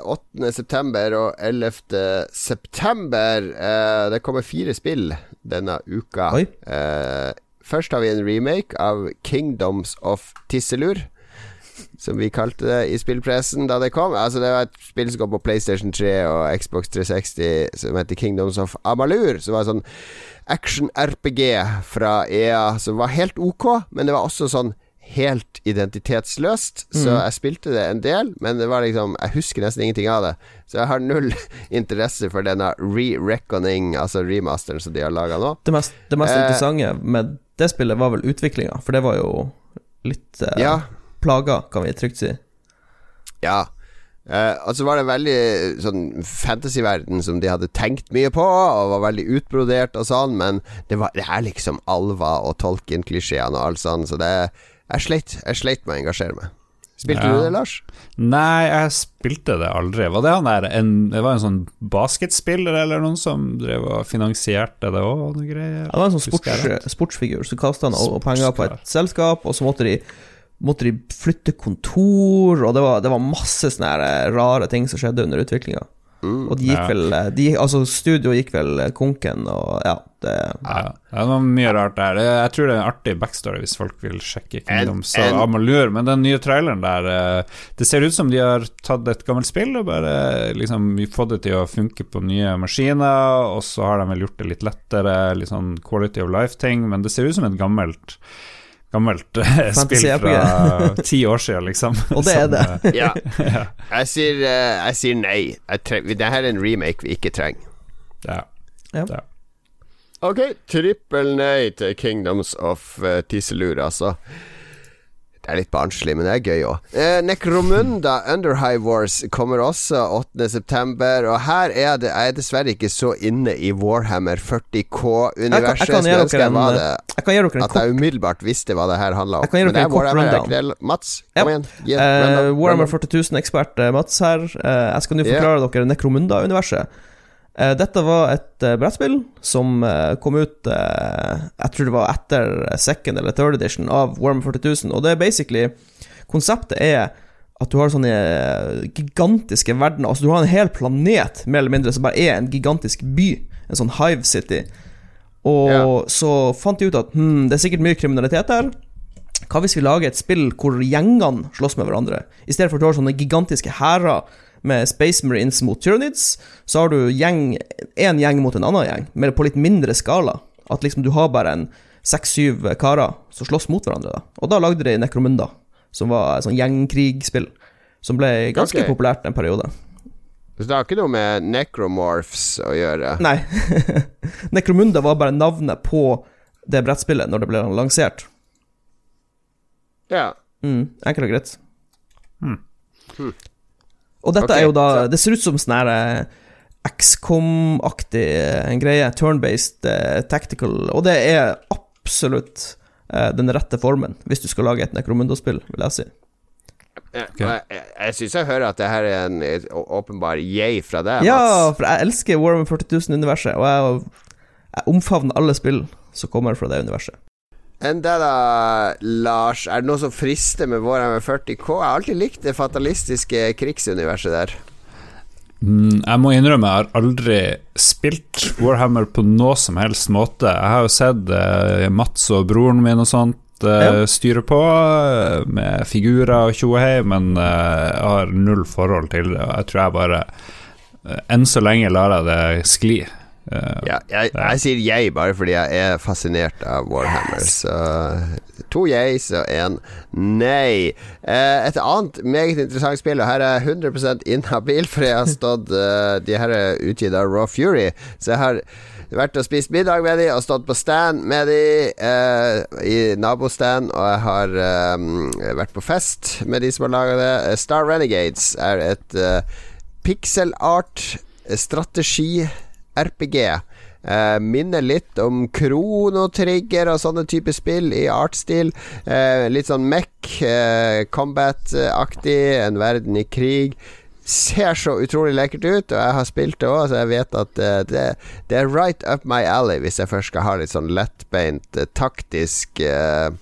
8. september og 11. september. Uh, det kommer fire spill denne uka. Eh, først har vi en remake av Kingdoms of Tisselur som vi kalte det i spillpressen da det kom. Altså Det var et spill som kom på PlayStation 3 og Xbox 360 som heter Kingdoms of Amalur. Som var sånn action-RPG fra EA som var helt ok, men det var også sånn helt identitetsløst. Så jeg spilte det en del, men det var liksom jeg husker nesten ingenting av det. Så jeg har null interesse for denne re-reckoning, altså remasteren som de har laga nå. Det mest, det mest Eh. interessante med det spillet var vel utviklinga, for det var jo litt eh, Ja, plaga, kan vi trygt si. Ja. Eh, og så var det veldig sånn fantasyverden som de hadde tenkt mye på, og var veldig utbrodert og sånn, men det, var, det er liksom alver og Tolkien-klisjeene og alt sånn, så det Jeg sleit, jeg sleit med å engasjere meg. Spilte Ja. du det, Lars? Nei, jeg spilte det aldri. Var det han der en, Det var en sånn basketspiller eller noen som drev og finansierte det òg, det var en sånn sports, sportsfigur. Så kasta han og penger på et selskap, og så måtte de, måtte de flytte kontor, og det var, det var masse sånne rare ting som skjedde under utviklinga. Mm. Og de gikk Ja. vel eh, de, Altså, studio gikk vel eh, konken, og ja, det Ja, ja, det var mye rart der. Jeg tror det er en artig backstory hvis folk vil sjekke Kingdoms En- en- Amalur, men den nye traileren der eh, Det ser ut som de har tatt et gammelt spill og bare liksom fått det til å funke på nye maskiner, og så har de vel gjort det litt lettere, litt sånn quality of life-ting, men det ser ut som et gammelt Gammelt eh, spill fra ti år siden, liksom. Og det er det. eh, Ja. ja. Jeg sier, eh, jeg sier nei. Jeg tre det her er en remake vi ikke trenger. ja. Ja. ja. Ok, trippel nei til Kingdoms of uh, Tisselur, altså. Det er litt barnslig, men det er gøy òg. Eh, Necromunda Underhigh Wars kommer også 8.9., og her er det, jeg er dessverre ikke så inne i Warhammer 40K-universet. Jeg jeg jeg. Jeg kan gi dere en At jeg umiddelbart visste hva det her handla om. Jeg kan gi dere en kort rundown. Mats, kom igjen. En Eh, Warhammer rundown. 40 000-ekspert eh, Mats her. Eh, jeg skal nå forklare forklare dere Necromunda-universet. Eh, dette var et eh, brettspill som eh, kom ut Jeg tror det var etter second eller third edition av Warm 40 000. Og det er basically Konseptet er at du har sånne gigantiske verdener. Altså Du har en hel planet mer eller mindre som bare er en gigantisk by. En sånn Hive City. Og Ja. så fant de ut at hm, det er sikkert mye kriminalitet her. Hva hvis vi lager et spill hvor gjengene slåss med hverandre? I stedet for at du har sånne gigantiske hærer med Space Marines mot Tyranids, så har du gjeng, en gjeng mot en annen gjeng, mer på litt mindre skala. At liksom du har bare en seks-syv karer som slåss mot hverandre. Da. Og da lagde de Necromunda, som var et sånn gjengkrigspill. Som ble ganske okay. populært en periode. Så det har ikke noe med necromorphs å gjøre? Nei, Necromunda var bare navnet på det brettspillet når det ble lansert. Ja. Mm, enkelt og greit. Hmm. Hmm. Og dette okay, er jo da så- Det ser ut som sånn her eh, XCOM-aktig eh, greie. Turn-based eh, tactical. Og det er absolutt den rette formen hvis du skal lage et Necromundo-spill, vil jeg si. Okay. Jeg, jeg, jeg syns jeg hører at det her er en åpenbar yay fra deg, Ja, for jeg elsker Warhammer 40 000-universet, og jeg, jeg omfavner alle spill som kommer fra det universet. Enn deg da, Lars? Er det noe som frister med Warhammer 40K? Jeg har alltid likt det fatalistiske krigsuniverset der. Mm, jeg må innrømme jeg har aldri spilt Warhammer på noe som helst måte. Jeg har jo sett eh, Mats og broren min og sånt eh, Ja. styre på eh, med figurer og tjohei, men eh, jeg har null forhold til det. Og jeg tror jeg bare eh, Enn så lenge lar jeg det skli. Eh, Ja, jeg, jeg sier jeg bare fordi jeg er fascinert av Warhammer. Så to jays og én nei. Eh, et annet meget interessant spill, og her er jeg 100% inhabil, for jeg har stått eh, De her er utgitt av Raw Fury, så jeg har vært og spist middag med de og stått på stand med de eh, i nabostand, og jeg har eh, vært på fest med de som har laga det. Eh, Star Renegades er et pixel art strategi RPG. Eh, minner litt om kronotrigger og sånne typer spill i artstil. Eh, litt sånn Mech, eh, combat-aktig, en verden i krig. Ser så utrolig lekkert ut, og jeg har spilt det òg, så jeg vet at eh, det, det er right up my alley hvis jeg først skal ha litt sånn lettbeint, eh, taktisk eh,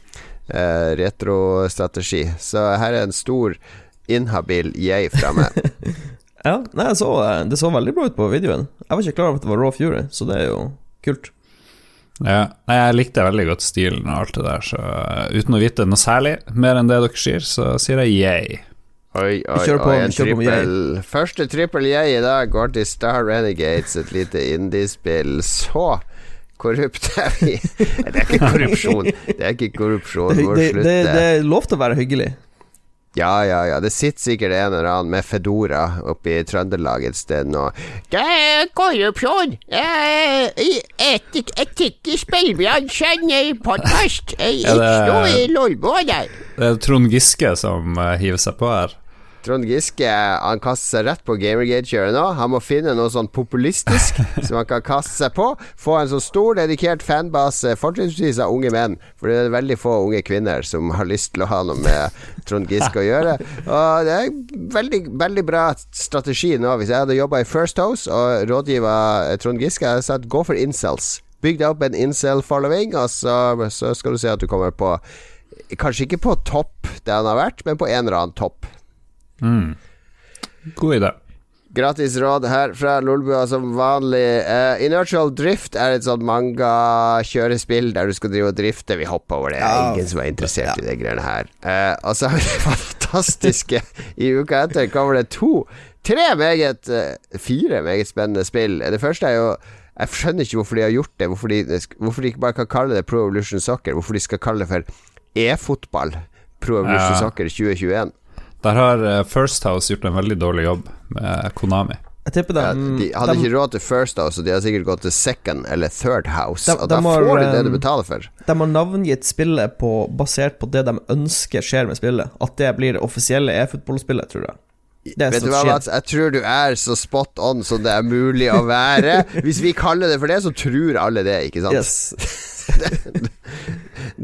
eh, retrostrategi. Så her er en stor inhabil jeg fra meg. Ja, nei, så, eh, Det så veldig bra ut på videoen. Jeg var ikke klar over at det var Raw Fury, så det er jo kult. Ja, nei, jeg likte veldig godt stilen og alt det der, så uh, uten å vite noe særlig mer enn det dere sier, så sier jeg yay. Oi, oi, kjører på- oi. En på med trippel Første trippel jeg i dag går til Star Renegades, et lite indiespill. Så korrupt er vi. Det er ikke korrupsjon. Det er ikke korrupsjon. Det, det, det, det er lov til å være hyggelig. Ja, ja, ja. Det sitter sikkert en eller annen med Fedora oppe i Trøndelag et sted nå. Det er korrupsjon! Et i spillbransjen podkast. Er i Lolbua der. Det er Trond Giske som uh, hiver seg på her. Trond Giske Han kaster seg rett på Gamergate-kjøret nå. Han må finne noe sånn populistisk som han kan kaste seg på. Få en så stor, dedikert fanbase, fortrinnsvis av unge menn. For det er veldig få unge kvinner som har lyst til å ha noe med Trond Giske å gjøre. Og det er veldig, veldig bra strategi nå. Hvis jeg hadde jobba i First House og rådgiva Trond Giske, hadde jeg sagt gå for incels. Bygg deg opp en incel-following, og så, så skal du se at du kommer på Kanskje ikke på topp det han har vært, men på en eller annen topp. Mm. God idé. Gratis råd her fra Lolbua som vanlig. Uh, Inertial Drift er et sånt manga-kjørespill der du skal drive og drifte. Vi hopper over det. Ja. Ingen som er interessert i de greiene her. Uh, og så har vi det fantastiske I uka etter kommer det to Tre meget uh, Fire meget spennende spill. Det første er jo jeg skjønner ikke hvorfor de har gjort det. Hvorfor de, hvorfor de ikke bare kan kalle det Pro Evolution Soccer. Hvorfor de skal kalle det for e-fotball. Pro Evolution Ja. Soccer 2021. Der har eh, First House gjort en veldig dårlig jobb med Konami. Jeg tipper Ja, de hadde de, ikke råd til First House, så de har sikkert gått til Second eller Third House. De- og de da har, får de det um, du betaler for. De har navngitt spillet på, basert på det de ønsker skjer med spillet. At det blir det offisielle e-fotballspillet, tror jeg. Det Vet du hva. Mats? Jeg tror du er så spot on som det er mulig å være. Hvis vi kaller det for det, så tror alle det, ikke sant? Yes.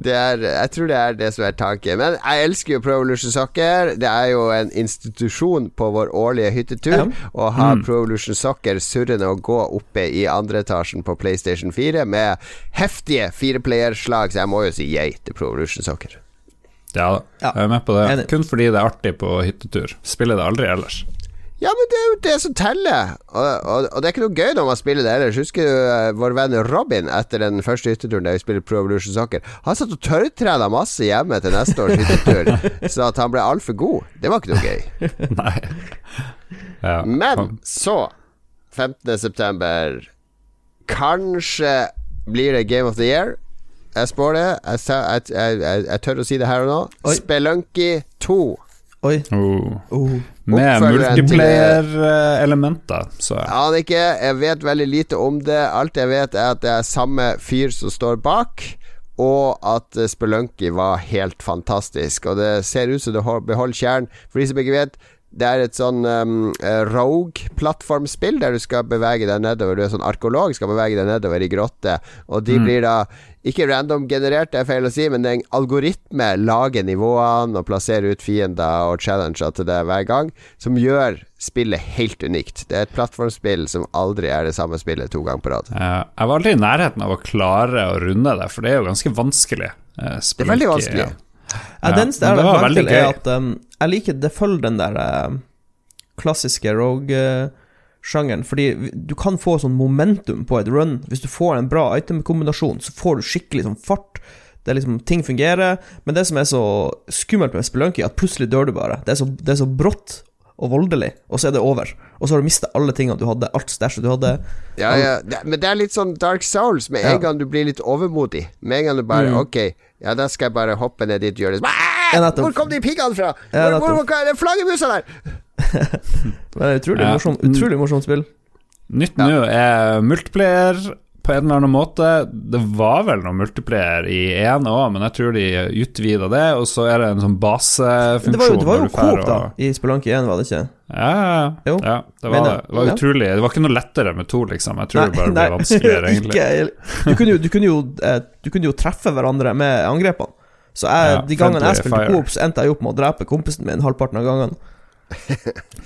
Det er, jeg tror det er det som er tanken. Men jeg elsker jo Pro Evolution Soccer. Det er jo en institusjon på vår årlige hyttetur Ja. å ha Pro Evolution Soccer surrende og gå oppe i andre etasjen på PlayStation 4 med heftige fireplayerslag, så jeg må jo si yay til Pro Evolution Soccer. Ja da, Ja. jeg er med på det. Enig. Kun fordi det er artig på hyttetur. Spiller det aldri ellers. Ja, men det er jo det som teller. Og, og, og det er ikke noe gøy når man spiller det ellers. Husker du uh, vår venn Robin etter den første hytteturen der vi spiller Pro Evolution Soccer? Han satt og tørrtrena masse hjemme til neste års hyttetur, så at han ble altfor god. Det var ikke noe gøy. Nei. Ja. Men så, 15. september Kanskje blir det Game of the Year. Jeg spår det. Jeg, jeg, jeg, jeg, jeg tør å si det her og nå. Oi. Spelunky 2. Oi. Oh. Oh. Med multiplayer-elementer, så Jeg aner ikke. Jeg vet veldig lite om det. Alt jeg vet, er at det er samme fyr som står bak. Og at eh, Spelunky var helt fantastisk. Og det ser ut som det hol- beholder kjernen. For de som ikke vet, det er et sånn um, Rogue-plattformspill der du skal bevege deg nedover. Du er sånn arkeolog, skal bevege deg nedover i grotte. Og de blir da ikke random generert, det er feil å si, men det er en algoritme lager nivåene og plasserer ut fiender og challenger til det hver gang, som gjør spillet helt unikt. Det er et plattformspill som aldri er det samme spillet to ganger på rad. eh, Jeg var aldri i nærheten av å klare å runde det, for det er jo ganske vanskelig. Eh, Det er veldig vanskelig. ja. Ja, den jeg det har var lagt veldig til, er gøy. at um, jeg liker det følger den der uh, klassiske rogue-sjangeren. Fordi du kan få sånn momentum på et run. Hvis du får en bra item-kombinasjon, så får du skikkelig sånn fart. Det er liksom, Ting fungerer. Men det som er så skummelt med Spelunky, er at plutselig dør du bare. Det er så, det er så brått og voldelig, og så er det over. Og så har du mista alle tingene du hadde, alt stæsjet du hadde. Ja, ja. Men det er litt sånn Dark Souls. Med en Ja. gang du blir litt overmodig. Med en gang du bare Mm. Ok, ja, da skal jeg bare hoppe ned dit og gjøre det. Hvor kom de piggene fra? Hvor, hvor, hvor er det flaggermusa der? Det er utrolig Ja. morsomt utrolig morsomt spill. Nytt nå er multiplayer på en eller annen måte. Det var vel noe multiplier i én òg, men jeg tror de utvida det. Og så er det en sånn basefunksjon. det var jo, det var jo du fer Coop, da, i Spelunky 1, var det ikke? Ja, ja, Jo. ja. Det var, det- var utrolig Det var ikke noe lettere med to, liksom. Jeg tror det bare ble nei, vanskeligere, egentlig. du, kunne jo, du, kunne jo, eh, du kunne jo treffe hverandre med angrepene. Så jeg, de gangene jeg spilte. Coop, så endte jeg opp med å drepe kompisen min halvparten av gangene.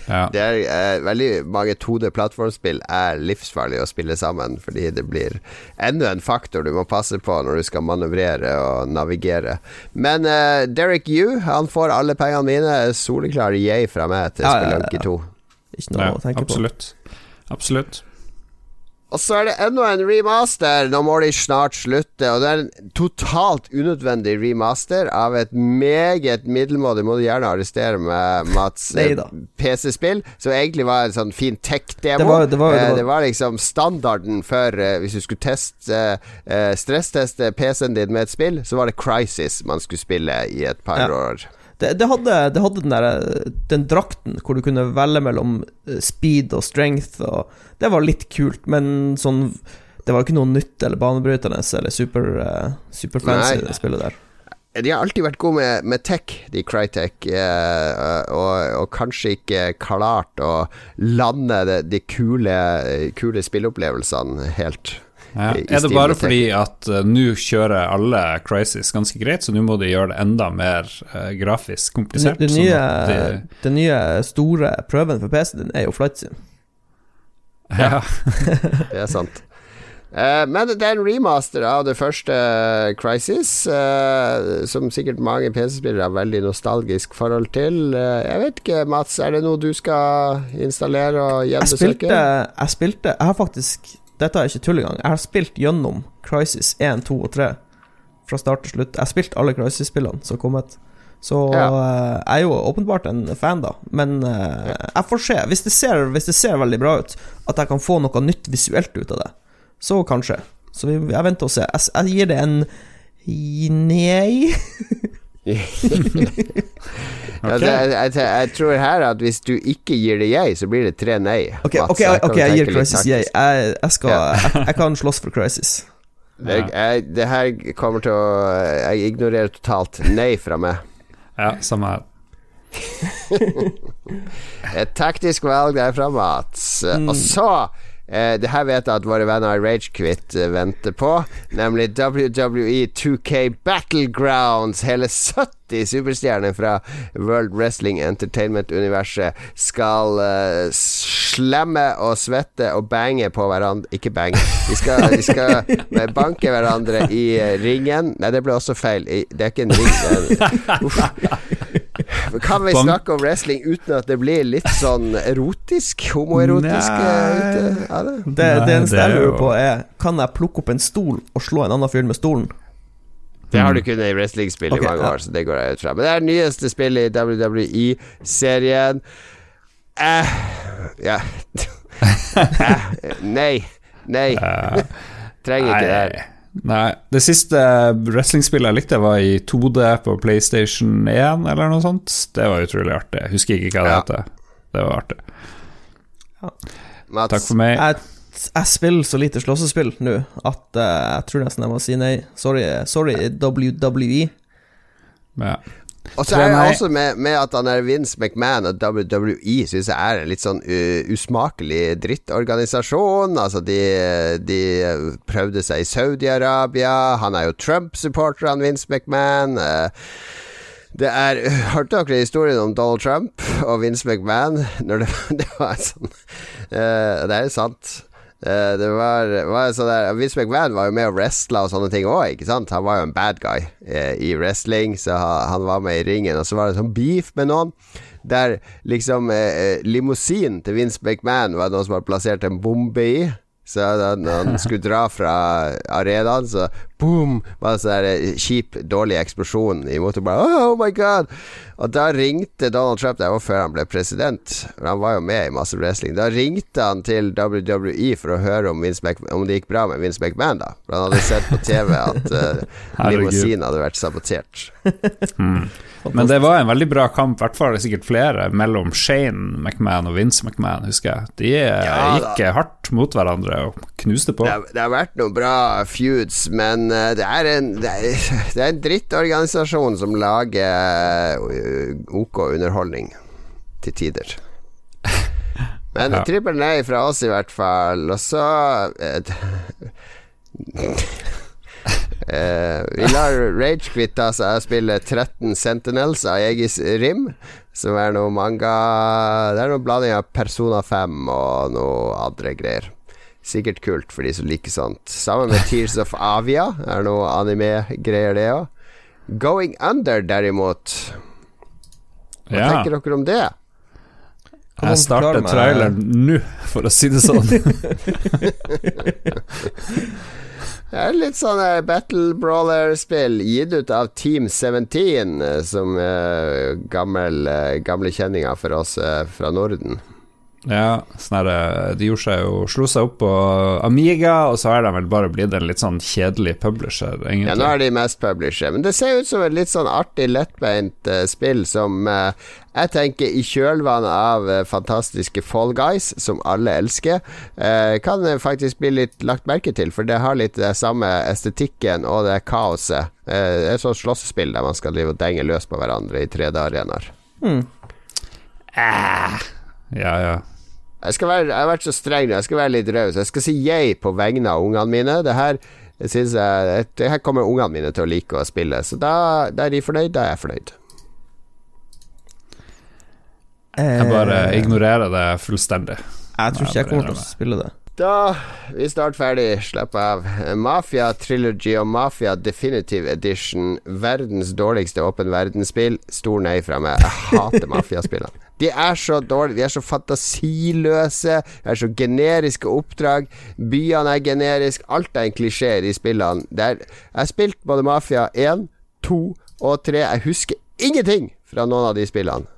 Ja. Det er eh, Veldig mange 2D-plattformspill er livsfarlig å spille sammen, fordi det blir enda en faktor du må passe på når du skal manøvrere og navigere. Men eh, Derek Yu, han får alle pengene mine. Soleklar yay fra meg til Ja, Spelunky ja. 2. Ikke noe Ja, å tenke på. absolutt. Absolutt. Og så er det enda en remaster. Nå må de snart slutte. Og det er en totalt unødvendig remaster av et meget middelmådig Må du gjerne arrestere med Mats. eh, PC-spill, som egentlig var en sånn fin tech-demo. Det var- det det Eh, det var liksom standarden for eh, Hvis du skulle teste stressteste PC-en din med et spill, så var det Crisis man skulle spille i et par Ja. år. Det, det, hadde, det hadde den der Den drakten hvor du kunne velge mellom eh, speed og strength, og det var litt kult, men sånn Det var ikke noe nytt eller banebrytende eller super, eh, super fancy, det spillet der. de har alltid vært gode med, med tech, de Crytek, eh, og, og, kanskje ikke klart å lande de, de kule, kule spilleopplevelsene helt. Ja. Er det bare fordi at uh, nå kjører alle Crisis ganske greit, så nå må de gjøre det enda mer uh, grafisk komplisert? Den, nye, de... den nye store prøven for PC-en er jo Flight Sim. Ja, det er sant. Uh, men det er en remaster av det første Crisis, uh, som sikkert mange PC-spillere har veldig nostalgisk forhold til. Uh, jeg vet ikke, Mats, er det noe du skal installere og gjenbesøke? Jeg spilte, jeg spilte Jeg har faktisk Dette er ikke tull engang. Jeg har spilt gjennom Crisis 1, 2 og 3 fra start til slutt. Jeg har spilt alle Crisis-spillene som har kommet. Så ja. jeg er jo åpenbart en fan, da. Men jeg får se. Hvis det, ser, hvis det ser veldig bra ut, at jeg kan få noe nytt visuelt ut av det så kanskje. Så vi, jeg venter og ser. Jeg, jeg gir det en nei. ja, det, jeg, jeg, tror her at hvis du ikke gir det jeg, så blir det tre nei. Ok, Mats, okay, okay jeg gir Crisis jeg. Jeg, skal, ja. jeg, kan slåss for Crisis. Det, det, her kommer til å Jeg ignorerer totalt nei fra meg. Ja, samme her. Et taktisk valg derfra, Mats. Mm. Og så Eh, det her vet jeg at våre venner i Ragequit eh, venter på, nemlig WWE 2K Battlegrounds. Hele 70 superstjerner fra World Wrestling Entertainment-universet skal eh, slemme og svette og bange på hverandre Ikke bange, de skal, de skal banke hverandre i eh, ringen. Nei, det ble også feil. Det er ikke en ring. Uff. Kan vi snakke om wrestling uten at det blir litt sånn erotisk? Homoerotisk? Eh, ja, det, det, det eneste jeg lurer på, er Kan jeg plukke opp en stol og slå en annen fyr med stolen? Det har du kunnet i wrestlingspill okay, i mange ja. år, så det går jeg ut fra. Men det er det nyeste spillet i WWE-serien. Eh, ja eh, Nei. Nei. Trenger ikke det her. Nei. Det siste wrestlingspillet jeg likte, var i 2D på PlayStation 1, eller noe sånt. Det var utrolig artig. Jeg husker ikke hva det ja. heter. Det var artig. Ja. Takk for meg. Jeg, jeg spiller så lite slåssespill nå at uh, jeg tror nesten jeg må si nei. Sorry, sorry WWE. Ja. Og så er det også med, med, at han er Vince McMahon og WWE syns jeg er en litt sånn uh, usmakelig drittorganisasjon. Altså, de, de prøvde seg i Saudi-Arabia. Han er jo Trump-supporter, han Vince McMahon. Uh, det er Hørte dere historien om Donald Trump og Vince McMahon? Når det, det var sånn uh, Det er sant. Uh, det var, var sånn der Vince McMahon var jo med og wrestla og sånne ting òg, ikke sant? Han var jo en bad guy uh, i wrestling, så han var med i ringen. Og så var det sånn beef med noen, der liksom eh, limousinen til Vince McMahon var noen som hadde plassert en bombe i. Så da han skulle dra fra arenaen, så boom! Bare sånn kjip, dårlig eksplosjon i motoren. Oh my god! Og da ringte Donald Trump Det var før han ble president. Han var jo med i masse wrestling. Da ringte han til WWE for å høre om, om det gikk bra med Vince McMahon, da. For han hadde sett på TV at uh, limousinen hadde vært sabotert. mm. Men det var en veldig bra kamp, i hvert fall sikkert flere, mellom Shane McMahon og Vince McMahon, husker jeg. De eh, ja, gikk hardt mot hverandre og knuste på. Det har, det har vært noen bra feuds, men uh, det, er en, det, er, det en drittorganisasjon som lager uh, ok underholdning til tider. Men ja. trippel nei fra oss, i hvert fall. Og så uh, Vi lar Rage kvitte seg spille 13 Sentinels av Egis Rim, som er noe manga Det er noe blanding av Persona 5 og noe andre greier. Sikkert kult for de som liker sånt. Sammen med Tears of Avia er noe anime-greier, det òg. Going Under, derimot hva ja. tenker dere om det? Jeg starter traileren nå, for å si det sånn. det er litt sånn eh, battle brawler-spill gitt ut av Team 17, eh, som uh, gammel, gamle kjenninger for oss fra Norden. Ja, sånn eh, de gjorde seg jo, slo seg opp på Amiga, og så er de vel bare blitt en litt sånn kjedelig publisher, egentlig. Ja, nå er de mest publisher. Men det ser ut som et litt sånn artig, lettbeint uh, spill som uh, jeg tenker i kjølvannet av uh, fantastiske Fall Guys, som alle elsker, kan faktisk bli litt lagt merke til. For det har litt det samme estetikken og det kaoset. det er et sånt slåssespill der man skal drive og denge løs på hverandre i 3D-arenaer. Mm. Ah, ja, ja. Jeg, være, jeg, har vært så streng jeg skal være litt raus. Jeg skal si jeg på vegne av ungene mine. Det her, jeg, det her kommer ungene mine til å like å spille, så da, da er de fornøyd, da er jeg fornøyd. Jeg bare eh, ignorerer det fullstendig. Jeg tror ikke jeg kommer til å spille det. Da vi er snart ferdig. Slapp av. Mafia Trilogy og Mafia Definitive Edition. Verdens dårligste åpen verdensspill. Stor nei fra meg. Jeg hater mafiaspillene. De er så dårlige, de er så fantasiløse, de er så generiske oppdrag. Byene er generiske, alt er en klisjé i spillene. Er, jeg har spilt både Mafia 1, 2 og 3. Jeg husker ingenting fra noen av de spillene.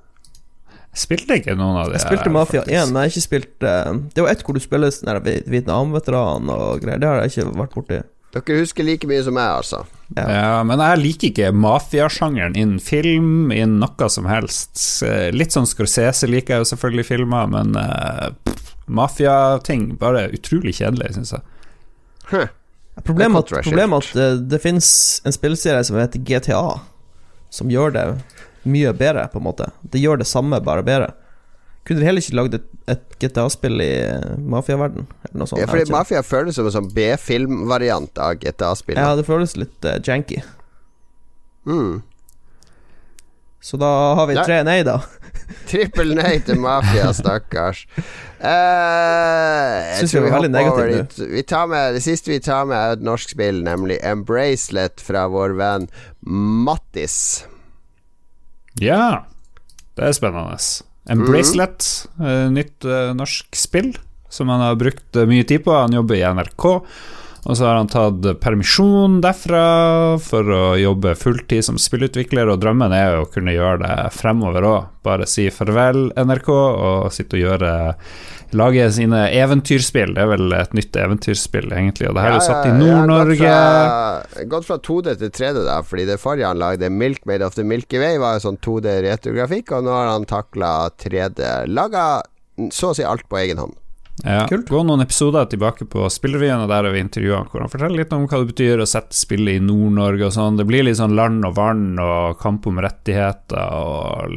Jeg spilte ikke noen av de Jeg spilte Mafia 1, men jeg har ikke spilt uh, Det var ett hvor du spiller sånn Vietnam-veteran og greier. Det har jeg ikke vært borti. Dere husker like mye som meg, altså. Ja. ja men jeg liker ikke mafiasjangeren innen film, innen noe som helst. Litt sånn Scorsese liker jeg jo selvfølgelig filmer, men uh, mafiating bare utrolig kjedelig, syns jeg. Huh. Problemet er at, problemet at det, det finnes en spillserie som heter GTA, som gjør det mye bedre, på en måte. Det gjør det samme, bare bedre. Kunne de heller ikke lagd et, et GTA-spill i mafiaverden? Ja, fordi Mafia føles som en sånn B-filmvariant av GTA-spill. Ja, det føles litt uh, janky. Mm. Så da har vi tre nei, da. Trippel nei til Mafia, stakkars. Uh, Syns vi var veldig negative nå. Vi tar med, det siste vi tar med, er et norsk spill, nemlig Embracelet fra vår venn Mattis. Ja, det er spennende. En bracelet, mm. nytt uh, norsk spill som han har brukt uh, mye tid på. Han jobber i NRK. Og så har han tatt permisjon derfra for å jobbe fulltid som spillutvikler, og drømmen er jo å kunne gjøre det fremover òg. Bare si farvel, NRK, og sitte og gjøre Lage sine eventyrspill. Det er vel et nytt eventyrspill, egentlig, og det her ja, er jo satt i Nord-Norge. Gått fra 2D til 3D, da, fordi det forrige han lagde, Milk Made of the Milky Way, var jo sånn 2D retrografikk, og nå har han takla 3D. Laga så å si alt på egen hånd. Ja. Kult. Gå noen episoder tilbake på Spillrevyen, og der har vi intervjua hvor han forteller litt om hva det betyr å sette spillet i Nord-Norge og sånn. Det blir litt sånn land og vann og kamp om rettigheter og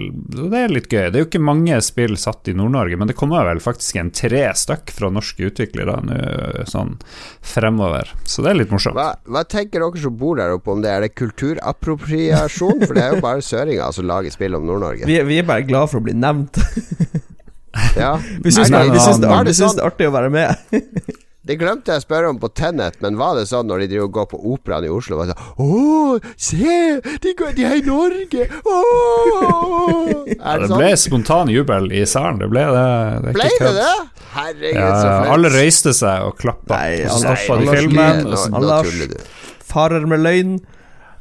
Det er litt gøy. Det er jo ikke mange spill satt i Nord-Norge, men det kommer vel faktisk en tre stykk fra norske utviklere nå sånn fremover. Så det er litt morsomt. Hva, hva tenker dere som bor der oppe om det? Er det kulturappropriasjon? For det er jo bare søringer som lager spill om Nord-Norge. Vi, vi, er bare glad for å bli nevnt. Ja. Vi syns det, det, det, det, er artig å være med. Det glemte jeg å spørre om på Tennet, men var det sånn når de driver og går på Operaen i Oslo var det sånn Å, se! De, går, de er i Norge! Åh! Ja, det, ble ble spontan jubel i salen. Det ble det. det ble det det? Herregud, ja, så flott. Alle røyste seg og klappa. Nei, og så stoppa de filmen. Nå, farer med løgn.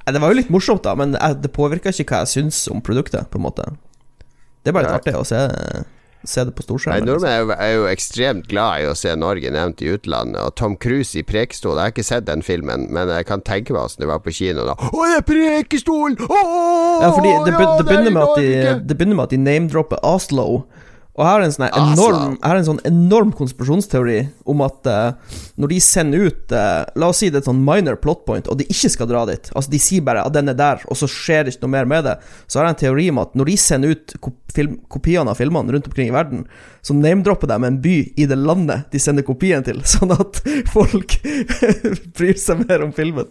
Det var jo litt morsomt, da, men det påvirka ikke hva jeg syns om produktet, på en måte. Det er bare litt artig å se se det på storskjermen. Nordmenn er, er, jo ekstremt glad i å se Norge nevnt i utlandet. Og Tom Cruise i Prekestol Jeg har ikke sett den filmen, men jeg kan tenke meg åssen det var på kino da. Å, det er Prekestol! Å, ja, fordi det, ja, det, begynner de, det begynner med at de name-dropper Oslo. Og her er en sånn enorm, jeg har en sånn enorm konspirasjonsteori om at uh, når de sender ut uh, La oss si det er et sånn minor plot point, og de ikke skal dra dit Altså De sier bare at den er der, og så skjer det ikke noe mer med det. Så har jeg en teori om at når de sender ut film, kopiene av filmene rundt omkring i verden, så name-dropper de en by i det landet de sender kopien til, sånn at folk bryr seg mer om filmen.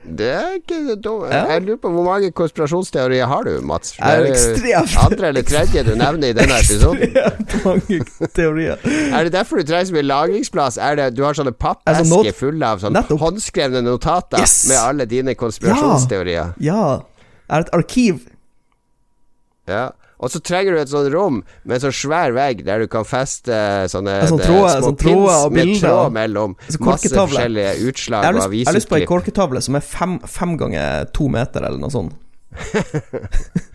Det er ikke. Ja. Jeg lurer på hvor mange konspirasjonsteorier har du, Mats? Det er ekstremt Andre eller tredje du nevner i denne episoden. mange teorier. er det derfor du trenger så mye lagringsplass? Er det, du har sånne pappesker altså, fulle av sånne håndskrevne notater yes. med alle dine konspirasjonsteorier? Ja. ja. Er det et arkiv. Ja. Og så trenger du et sånt rom med en sånn svær vegg der du kan feste sånne sånn tråd, små sånn pins med tråd mellom. Masse forskjellige utslag og avisutklipp. Jeg har lyst på ei korketavle som er fem, fem ganger to meter, eller noe sånt.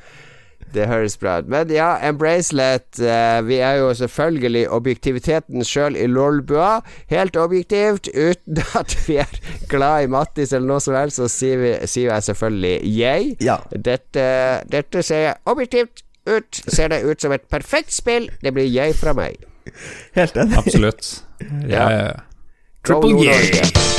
Det høres bra ut. Men ja, Embracelet eh, Vi er jo selvfølgelig objektiviteten sjøl i Lolbua. Helt objektivt, uten at vi er glad i Mattis eller noe som helst, så sier, vi, sier jeg selvfølgelig jeg. Ja. Dette, dette sier jeg objektivt ut. Ser det ut som et perfekt spill. Det blir jeg fra meg. Helt enig. Absolutt. Ja. Ja. Go Triple Nord-Norge.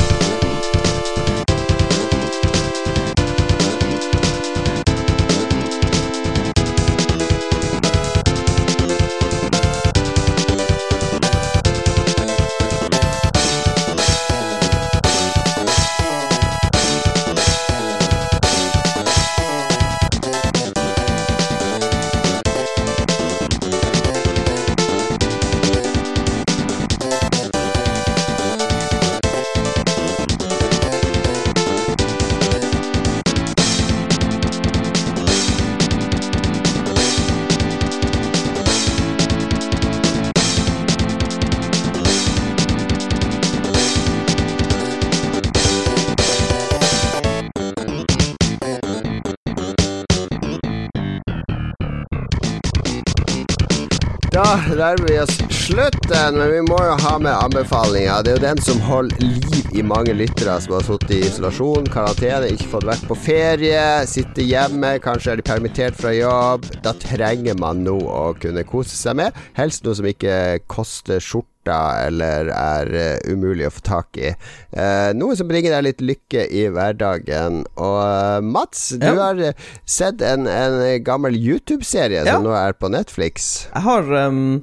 Nærmer vi oss slutten, men vi må jo ha med anbefalinger. Det er jo den som holder liv i mange lyttere som har sittet i isolasjon, karantene, ikke fått vært på ferie, sitter hjemme, kanskje er de permittert fra jobb. Da trenger man noe å kunne kose seg med. Helst noe som ikke koster skjorta eller er uh, umulig å få tak i. Uh, noe som bringer deg litt lykke i hverdagen. Og uh, Mats, du har sett en, en gammel YouTube-serie Ja. som nå er på Netflix. Jeg har um,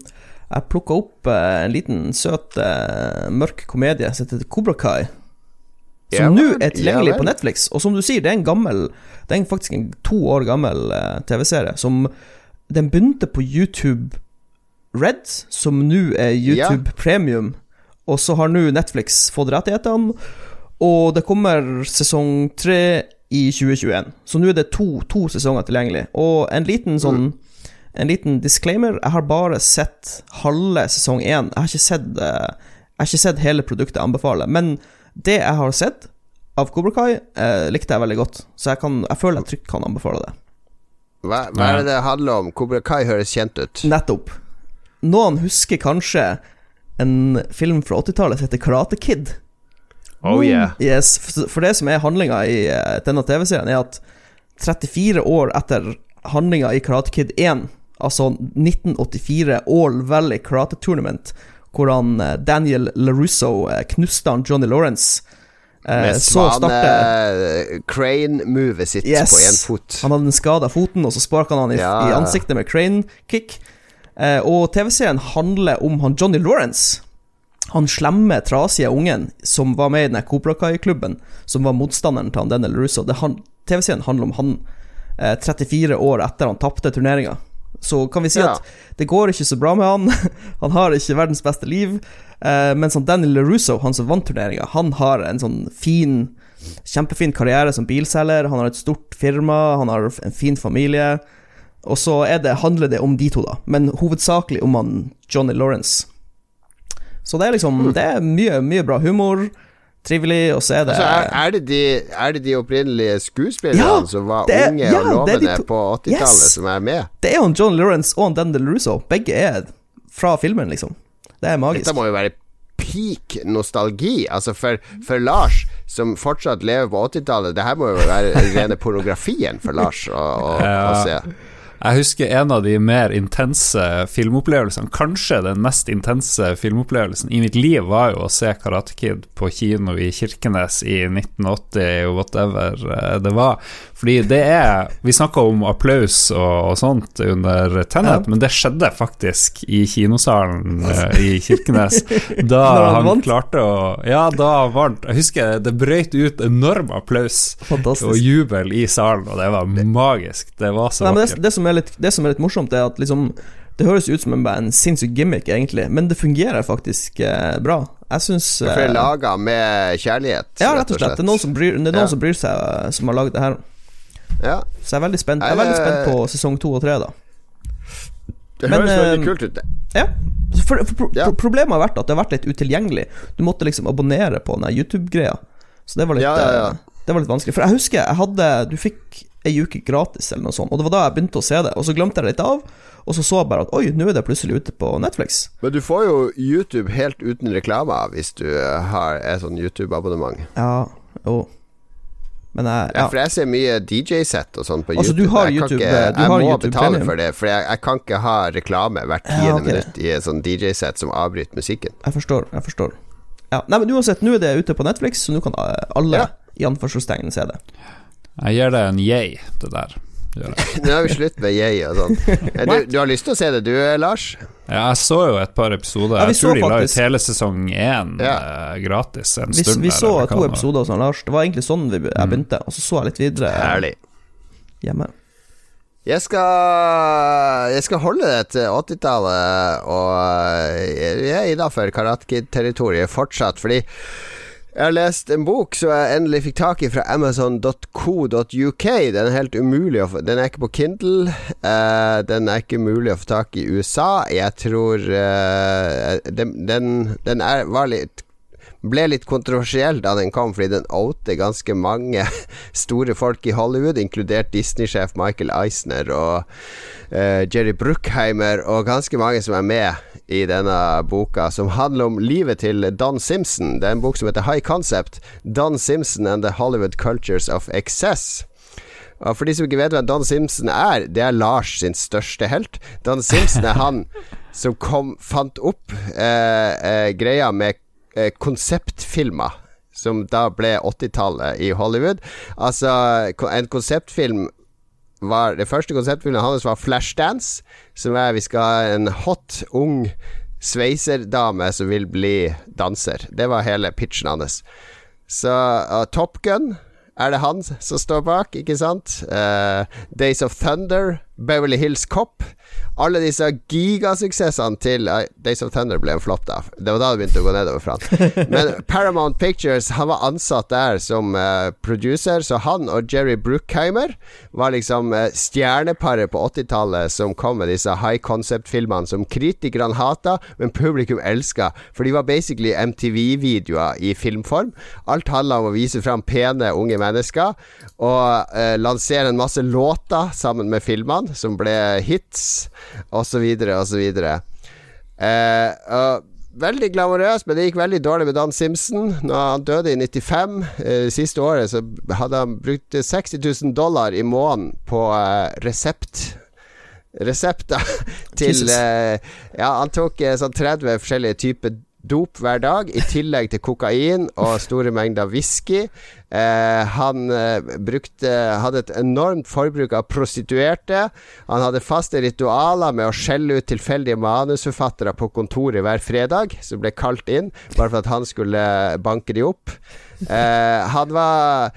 Jeg plukka opp en liten søt mørk komedie som heter Cobra Kai. Ja Som nå er tilgjengelig ja på. Netflix. Og som du sier, det er en gammel Det er faktisk en to år gammel TV-serie. Som Den begynte på YouTube Red, som nå er YouTube Premium. Og så har nå Netflix fått rettighetene, og det kommer sesong tre i 2021. Så nå er det to, to sesonger tilgjengelig. Og en liten sånn En liten disclaimer. Jeg har bare sett halve sesong én. Jeg har ikke sett, eh, jeg har ikke sett hele produktet jeg anbefaler. Men det jeg har sett av Cobra Kai, eh, likte jeg veldig godt. Så jeg, kan, jeg føler jeg trygt kan anbefale det. Hva, hva er det det handler om? Cobra Kai høres kjent ut. Nettopp. Noen husker kanskje en film fra 80-tallet som heter Karate Kid. Oh yeah. Yes, for det som er handlinga i eh, denne TV-serien, er at 34 år etter handlinga i Karate Kid 1, altså 1984 All Valley Karate Tournament, hvor han eh, Daniel LaRusso eh, knuste han Johnny Lawrence, Med svane-crane-movet sitt Yes. på én fot. Han hadde en skada foten, og så sparka han han i, Ja. i ansiktet med crane kick. Eh, og TV-serien handler om han Johnny Lawrence. Han slemme, trasige ungen som var med i den Kai-klubben, som var motstanderen til han Daniel Russo. Han- TV-serien handler om han eh, 34 år etter han tapte turneringa. Så kan vi si Ja. at det går ikke så bra med han. han har ikke verdens beste liv. Eh, mens han Daniel LaRusso, han som vant turneringa, han har en sånn fin Kjempefin karriere som bilselger, han har et stort firma, han har en fin familie. Og så er det, handler det om de to, da, men hovedsakelig om han Johnny Lawrence. Så det er liksom Det er mye, mye bra humor, trivelig, og så er det Altså, er, er, det de, er det de opprinnelige skuespillerne Ja, som var det er- unge ja, og lovende to- på 80-tallet, Yes. som er med? Det er jo John Johnny Lawrence og Daniel Russo. Begge er fra filmen, liksom. Det er magisk. Dette må jo være peak nostalgi. Altså for, for Lars, som fortsatt lever på 80-tallet, det her må jo være rene pornografien for Lars å, å, å se. Jeg husker en av de mer intense filmopplevelsene, kanskje den mest intense filmopplevelsen i mitt liv, var jo å se Karate Kid på kino i Kirkenes i 1980, og whatever eh, det var. Fordi det er Vi snakka om applaus og, og sånt under Tenet, Ja. men det skjedde faktisk i kinosalen uh, i Kirkenes. Da han han klarte å Ja, da vant Jeg husker det brøyt ut enorm applaus Fantastisk. og jubel i salen, og det var magisk. Det var så Nei, vakkert. det, det, som litt, det som er litt morsomt, er at liksom Det høres ut som en, en sinnssyk gimmick, egentlig, men det fungerer faktisk eh, bra. Jeg syns For det er laga med kjærlighet, Ja, rett og slett. Det er noen som bryr, det er noen Ja. som, bryr seg, eh, som har lagd det her. Ja, Så jeg er veldig spent Jeg er veldig spent på sesong to og tre, da. det Men, høres eh, veldig kult ut. Ja. For, for, for, Ja. Problemet har vært at det har vært litt utilgjengelig. Du måtte liksom abonnere på den YouTube-greia. Så det var litt Ja, eh, Det var litt vanskelig. For jeg husker jeg hadde Du fikk ei uke gratis, eller noe sånt. Og det var da jeg begynte å se det. Og så glemte jeg det litt av, og så så jeg bare at oi, nå er det plutselig ute på Netflix. Men du får jo YouTube helt uten reklame hvis du har et sånn YouTube-abonnement. Ja, jo. Men jeg Ja, ja. for jeg ser mye DJ-sett og sånn på Altså, YouTube. du har jeg YouTube, ikke, du jeg har må YouTube betale Premium. for det, for jeg, jeg kan ikke ha reklame hvert Ja, okay. minutt i et sånn DJ-sett som avbryter musikken. Jeg forstår, jeg forstår. Ja, Nei, men uansett, nå er det ute på Netflix, så nå kan eh, alle Ja. i anførselstegn se det. Jeg gir det en yay, det der. Nå er vi slutt med yay og sånn. Eh, Du, du har lyst til å se det du, Lars? Ja, jeg så jo et par episoder. Ja, jeg tror de la ut hele sesong én Ja. eh, gratis en Vi, stund. vi der, så to episoder hos Lars. Det var egentlig sånn vi, Mm. jeg begynte, og så så jeg litt videre eh, Herlig. hjemme. Jeg skal, jeg skal holde det til 80-tallet, og jeg er innafor Karate Kid-territoriet fortsatt, fordi jeg har lest en bok som jeg endelig fikk tak i fra amazon.co.uk. Den er helt umulig å få Den er ikke på Kindle. Uh, den er ikke mulig å få tak i USA. Jeg tror uh, den, den, er, var litt ble litt kontroversiell da den kom, fordi den outer ganske mange store folk i Hollywood, inkludert Disney-sjef Michael Eisner og uh, Jerry Bruckheimer, og ganske mange som er med i denne boka, som handler om livet til Don Simpson. Det er en bok som heter High Concept. Don Simpson and the Hollywood Cultures of Excess. Og For de som ikke vet hvem Don Simpson er, det er Lars sin største helt. Don Simpson er han som kom, fant opp eh, eh, greia med eh, konseptfilmer. Som da ble 80-tallet i Hollywood. Altså, en konseptfilm var Det første konseptfilmen hans var Flashdance, som er vi skal ha en hot, ung sveiserdame som vil bli danser. Det var hele pitchen hans. Så uh, Top Gun er det han som står bak, ikke sant? Uh, Days of Thunder, Beverly Hills Cop. Alle disse gigasuksessene til eh, Days of Thunder ble en flopp, da. Det var da det begynte å gå nedover for han. Men Paramount Pictures, han var ansatt der som uh, producer, så han og Jerry Bruckheimer var liksom uh, stjerneparet på 80-tallet som kom med disse high concept-filmene som kritikerne hata, men publikum elska. For de var basically MTV-videoer i filmform. Alt handla om å vise fram pene, unge mennesker og eh, lansere en masse låter sammen med filmene, som ble hits, osv., osv. Eh, Veldig glamorøst, men det gikk veldig dårlig med Dan Simpson. Når han døde i 95, eh, siste året, så hadde han brukt 60 000 dollar i måneden på eh, resept. Resepter til eh, Ja, han tok eh, sånn 30 forskjellige typer dop hver dag, i tillegg til kokain og store mengder whisky. Eh, han eh, brukte hadde et enormt forbruk av prostituerte. Han hadde faste ritualer med å skjelle ut tilfeldige manusforfattere på kontoret hver fredag, som ble kalt inn, bare for at han skulle banke de opp. Eh, han var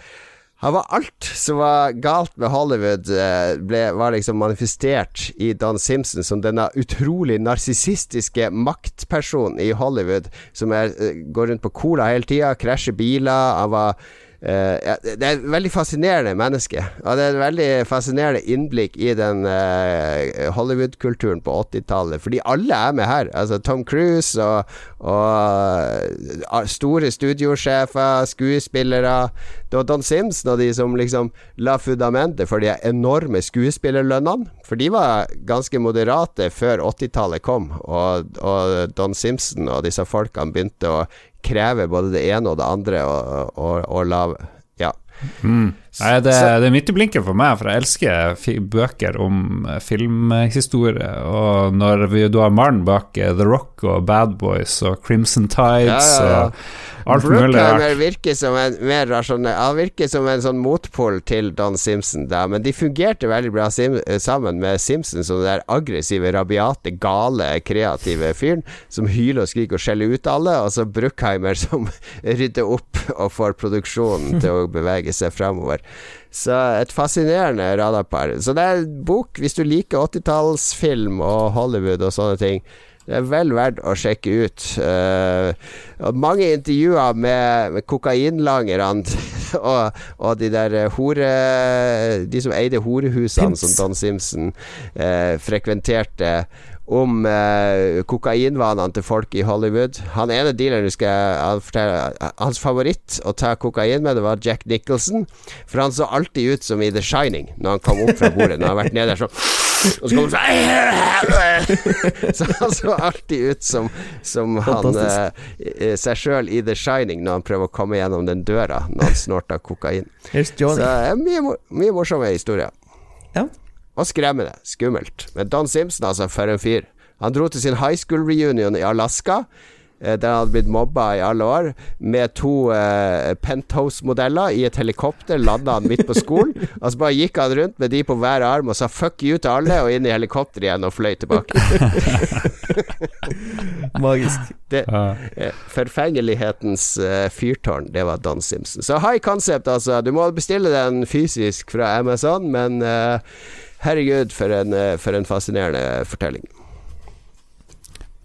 han var alt som var galt med Hollywood, eh, ble, var liksom manifestert i Don Simpson som denne utrolig narsissistiske maktpersonen i Hollywood, som er, eh, går rundt på cola hele tida, krasjer biler. Han var Det er et veldig fascinerende menneske. Og det er et veldig fascinerende innblikk i den eh, Hollywood-kulturen på 80-tallet. Fordi alle er med her. Altså Tom Cruise og, og eh, store studiosjefer, skuespillere. Det var Don Simpson og de som liksom la fundamentet for de enorme skuespillerlønnene. For de var ganske moderate før 80-tallet kom, og, og Don Simpson og disse folkene begynte å kreve både det ene og det andre, og, og, og la Ja. Nei, det, det er midt i blinken for meg, for jeg elsker bøker om eh, filmhistorie. Og når vi, du har mannen bak eh, The Rock og Bad Boys og Crimson Tides Ja, ja, ja. og alt mulig rart. virker som en mer rasjonell Han virker som en sånn motpol til Don Simpson, da, men de fungerte veldig bra sim sammen med Simpson som den der aggressive, rabiate, gale, kreative fyren som hyler og skriker og skjeller ut alle, og så Bruckheimer som rydder opp og får produksjonen til å bevege seg framover. Så et fascinerende radarpar. Så det er en bok hvis du liker 80-tallsfilm og Hollywood og sånne ting. Det er vel verdt å sjekke ut. Uh, mange intervjuer med, kokainlangerne og, og de der eh, hore De som eide horehusene Pimps. som Don Simpson uh, frekventerte om eh, kokainvanene til folk i Hollywood. Han ene dealeren husker jeg fortelle, Hans favoritt å ta kokain med, det var Jack Nicholson. For han så alltid ut som i The Shining når han kom opp fra bordet. Når han har vært nede der sånn Og så kom han sånn Så han så alltid ut som, som han eh, eh, seg sjøl i The Shining når han prøver å komme gjennom den døra når han snorter kokain. Så det er mye, mye morsomme historier. Ja. Og skremmende. Skummelt. Men Don Simpson, altså, for en fyr. Han dro til sin high school reunion i Alaska. eh, Der han hadde blitt mobba i alle år, med to eh, penthouse-modeller i et helikopter. Landa han midt på skolen. Og så bare gikk han rundt med de på hver arm og sa fuck you til alle, og inn i helikopteret igjen og fløy tilbake. Magisk. Det, eh, forfengelighetens eh, fyrtårn, det var Don Simpson. Så high concept, altså. Du må bestille den fysisk fra Amazon, men eh, herregud, for en, eh, for en fascinerende fortelling.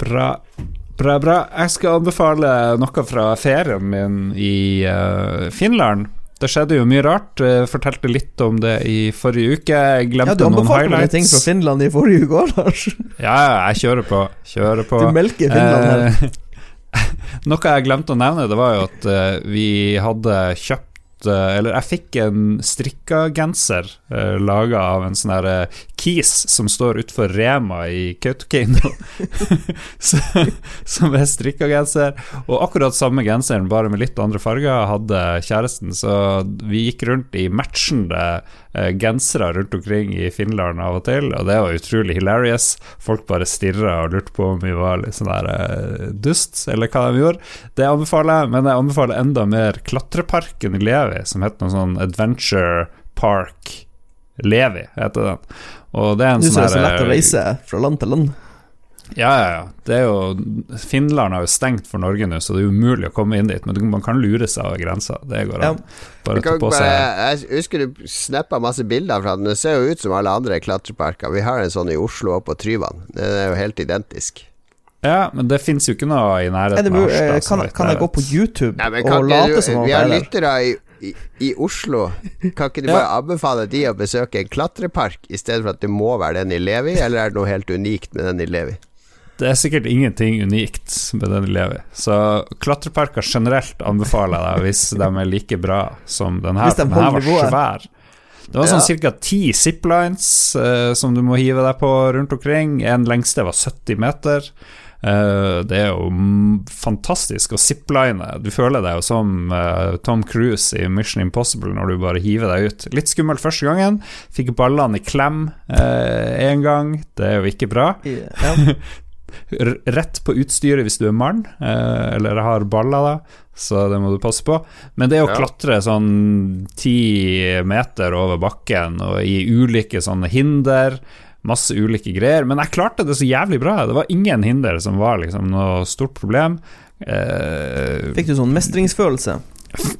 Bra. Bra, bra. Jeg skal anbefale noe fra ferien min i uh, Finland. Det skjedde jo mye rart. Jeg fortalte litt om det i forrige uke. Jeg glemte Ja, glemte du noen anbefalte meg ting fra. Finland i forrige uke òg, Lars. Ja, ja, jeg kjører på. Kjører på. Du melker Finland her. Eh, Noe jeg glemte å nevne, det var jo at uh, vi hadde kjøpt eh, Eller jeg fikk en strikka-genser uh, laga av en sånn her eh, kis som står utfor Rema i Kautokeino. Som er strikka-genser. Og akkurat samme genseren, bare med litt andre farger, hadde kjæresten. Så vi gikk rundt i matchende eh, gensere rundt omkring i Finland av og til, og det var utrolig hilarious. Folk bare stirra og lurte på om vi var litt sånn der eh, dust, eller hva de gjorde. Det anbefaler jeg, men jeg anbefaler enda mer Klatreparken i Levi, som heter noe sånn Adventure Park Levi, heter den. Og det er en sånn sånn Det er så lett å eh, reise fra land til land. Ja, ja, ja. Det er jo Finland har jo stengt for Norge nå, så det er umulig å komme inn dit. Men man kan lure seg over grensa. Det går an. Bare ta på seg jeg husker du snappa masse bilder fra den. Det ser jo ut som alle andre klatreparker. Vi har en sånn i Oslo og på Tryvann. Den er jo helt identisk. Ja, men det fins jo ikke noe i nærheten av Harstad. kan, kan jeg gå på YouTube Nei, men kan og late som om vi har er lyttere i, i, i Oslo. Kan ikke du Ja. bare anbefale de å besøke en klatrepark, i stedet for at det må være den i Levi, eller er det noe helt unikt med den i Levi? Det er sikkert ingenting unikt med den eleven. Så klatreparker generelt anbefaler jeg deg hvis de er like bra som den her. De den her var svær. Det var sånn ca. ti ziplines eh, som du må hive deg på rundt omkring. En lengste var 70 meter. Eh, det er jo fantastisk å zipline. Du føler deg jo som eh, Tom Cruise i Mission Impossible når du bare hiver deg ut. Litt skummelt første gangen. Fikk ballene i klem én gang. Det er jo ikke bra. Yeah. rett på utstyret hvis du er mann, eh, eller har baller, da. Så det må du passe på. Men det å Ja. klatre sånn ti meter over bakken og i ulike sånne hinder Masse ulike greier. Men jeg klarte det så jævlig bra. Det var ingen hinder som var liksom noe stort problem. Eh, Fikk du sånn mestringsfølelse?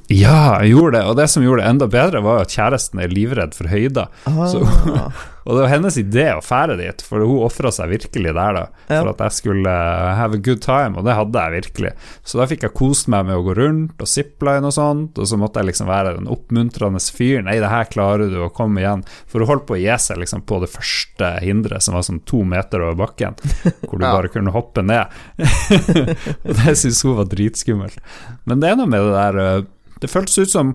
ja, jeg gjorde det. Og det som gjorde det enda bedre, var at kjæresten er livredd for høyder. Ah, Så- Og det var hennes idé å fære dit, for hun ofra seg virkelig der, da. For at jeg skulle have a good time, og det hadde jeg virkelig. Så da fikk jeg kost meg med å gå rundt og zipline og sånt, og så måtte jeg liksom være den oppmuntrende fyren. 'Nei, det her klarer du, og kom igjen.' For hun holdt på å gi seg liksom på det første hinderet, som var sånn to meter over bakken, hvor du Ja. bare kunne hoppe ned. og det syntes hun var dritskummelt. Men det er noe med det der eh, Det føltes ut som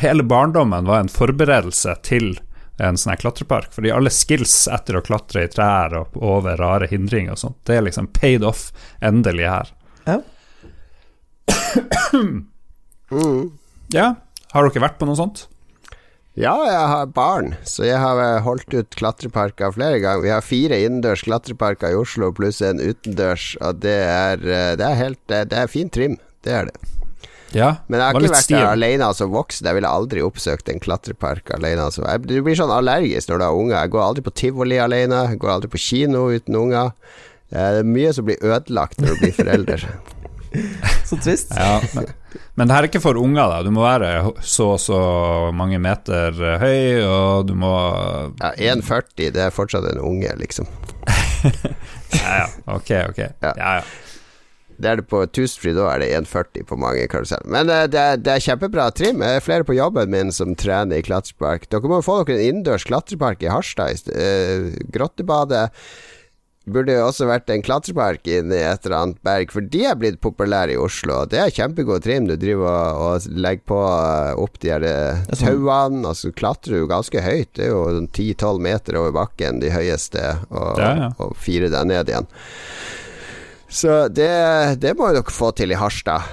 hele barndommen var en forberedelse til en sånn her klatrepark. Fordi alle skills etter å klatre i trær og over rare hindringer og sånt, det er liksom paid off endelig her. Ja. Mm. Ja, har dere vært på noe sånt? Ja, jeg har barn, så jeg har eh, holdt ut klatreparker flere ganger. Vi har fire innendørs klatreparker i Oslo pluss en utendørs, og det er, eh, det er helt eh, Det er fin trim, det er det. Ja, Men jeg har ikke vært stil. der alene som voksen. Jeg ville aldri oppsøkt en klatrepark alene. Altså. Jeg, du blir sånn allergisk når du har unger. Jeg går aldri på tivoli alene. Jeg går aldri på kino uten unger. Eh, Det er mye som blir ødelagt når du blir forelder. Så trist. Ja, men, men det her er ikke for unger, da. Du må være så og så mange meter høy, og du må Ja, 1,40, det er fortsatt en unge, liksom. Ja, ja, ok, ok. Ja, ja. Det er det på Toothfree, da er det 1,40 på mange karuseller. Men uh, det, er, det er kjempebra trim. Jeg er flere på jobben min som trener i klatrepark. Dere må få dere en innendørs klatrepark i Harstad. Uh, Grottebadet burde jo også vært en klatrepark inne i et eller annet berg, for de er blitt populære i Oslo. Det er kjempegod trim. Du driver og, og legger på eh, opp de her tauene, og er sånn- tauene. Altså klatrer du ganske høyt. Det er jo 10-12 meter over bakken, de høyeste, og, Ja, ja. og fire deg ned igjen. Så det, det må dere få til i Harstad.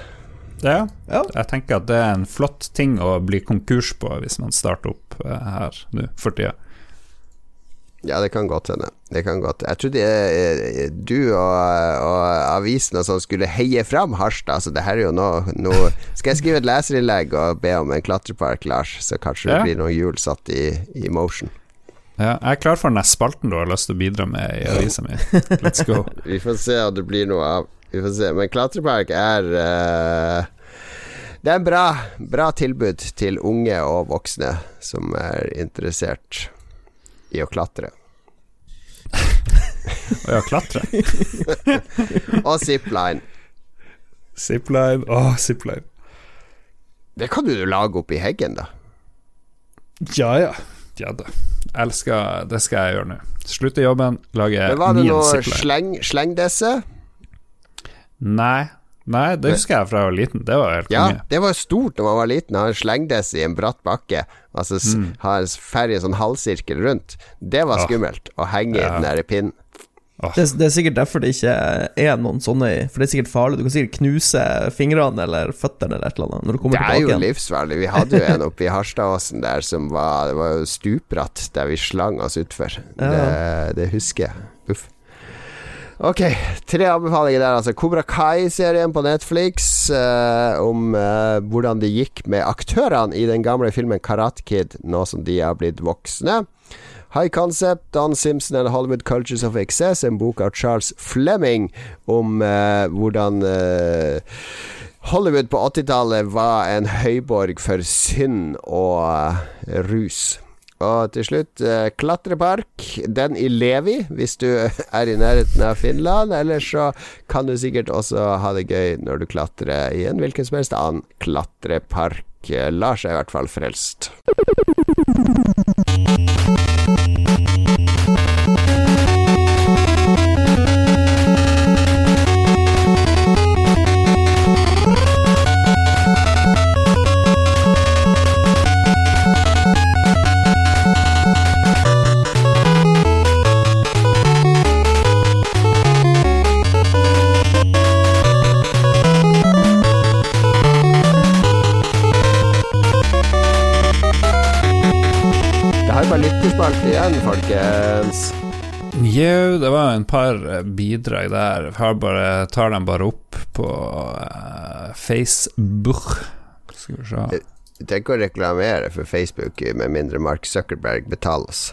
Ja. Ja. Jeg tenker at det er en flott ting å bli konkurs på hvis man starter opp eh, her nå for tida. Ja, det kan godt hende. Det kan godt Jeg trodde jeg, du og, og avisen og sånn skulle heie fram Harstad. Så det her er jo noe, nå Skal jeg skrive et leserinnlegg og be om en klatrepark, Lars? Så kanskje Ja. det blir noen hjul satt i, i motion. Ja, jeg er klar for den spalten du har lyst til å bidra med i avisa mi. Let's go. Vi får se om det blir noe av. Vi får se. Men klatrepark er uh Det er en bra, bra tilbud til unge og voksne som er interessert i å klatre. Og ja, klatre. Og zipline. Zipline. Åh, zipline. Det kan du lage opp i heggen, da. Ja, ja. Ja. Jeg skal, det skal jeg gjøre nå. Slutte jobben, lage Men var det noe zipline. sleng, slengdesse? Nei. Nei, det husker jeg fra jeg var liten. Det var helt Ja, konge. det var stort da man var liten. Ha en slengdesse i en bratt bakke. Altså Mm. ha en ferdig sånn halvsirkel rundt. Det var skummelt. Å henge i den der pinnen. Det, er- det er sikkert derfor det ikke er noen sånne For det er sikkert farlig. Du kan sikkert knuse fingrene eller føttene eller et eller annet når du kommer Det er jo igjen. livsfarlig. Vi hadde jo en oppe i Harstadåsen der som var Det var jo stupbratt der vi slang oss utfor. Det, det husker jeg. Uff. Ok, tre anbefalinger der, altså. Kobra Kai-serien på Netflix eh, om eh, hvordan det gikk med aktørene i den gamle filmen Karat Kid, nå som de har blitt voksne. High Concept, Don Simpson and Hollywood Cultures of Excess, en bok av Charles Fleming om eh, hvordan eh, Hollywood på 80-tallet var en høyborg for synd og uh, rus. Og til slutt eh, klatrepark. Den i Levi, hvis du er i nærheten av Finland. Eller så kan du sikkert også ha det gøy når du klatrer i en hvilken som helst annen klatrepark. Eh, Lars er i hvert fall frelst. Jau, det var en par eh, bidrag der. Jeg bare, tar dem bare opp på uh, Facebook. Skal vi se. Tenk å reklamere for Facebook med mindre Mark Zuckerberg betales.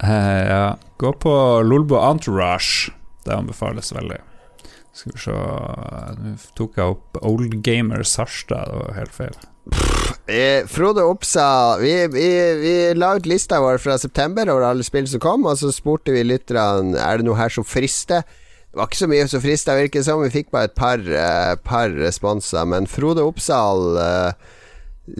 Eh, ja. Gå på Lolbo Entourage. Det anbefales veldig. Skal vi se Nå tok jeg opp Old Gamer Sarstad, det var helt feil. Eh, Frode Oppsal vi, vi, vi la ut lista vår fra september over alle spill som kom, og så spurte vi lytterne Er det noe her som frister. Det var ikke så mye som frista, virker det som. Vi fikk bare et par, eh, par responser. Men Frode Oppsal eh,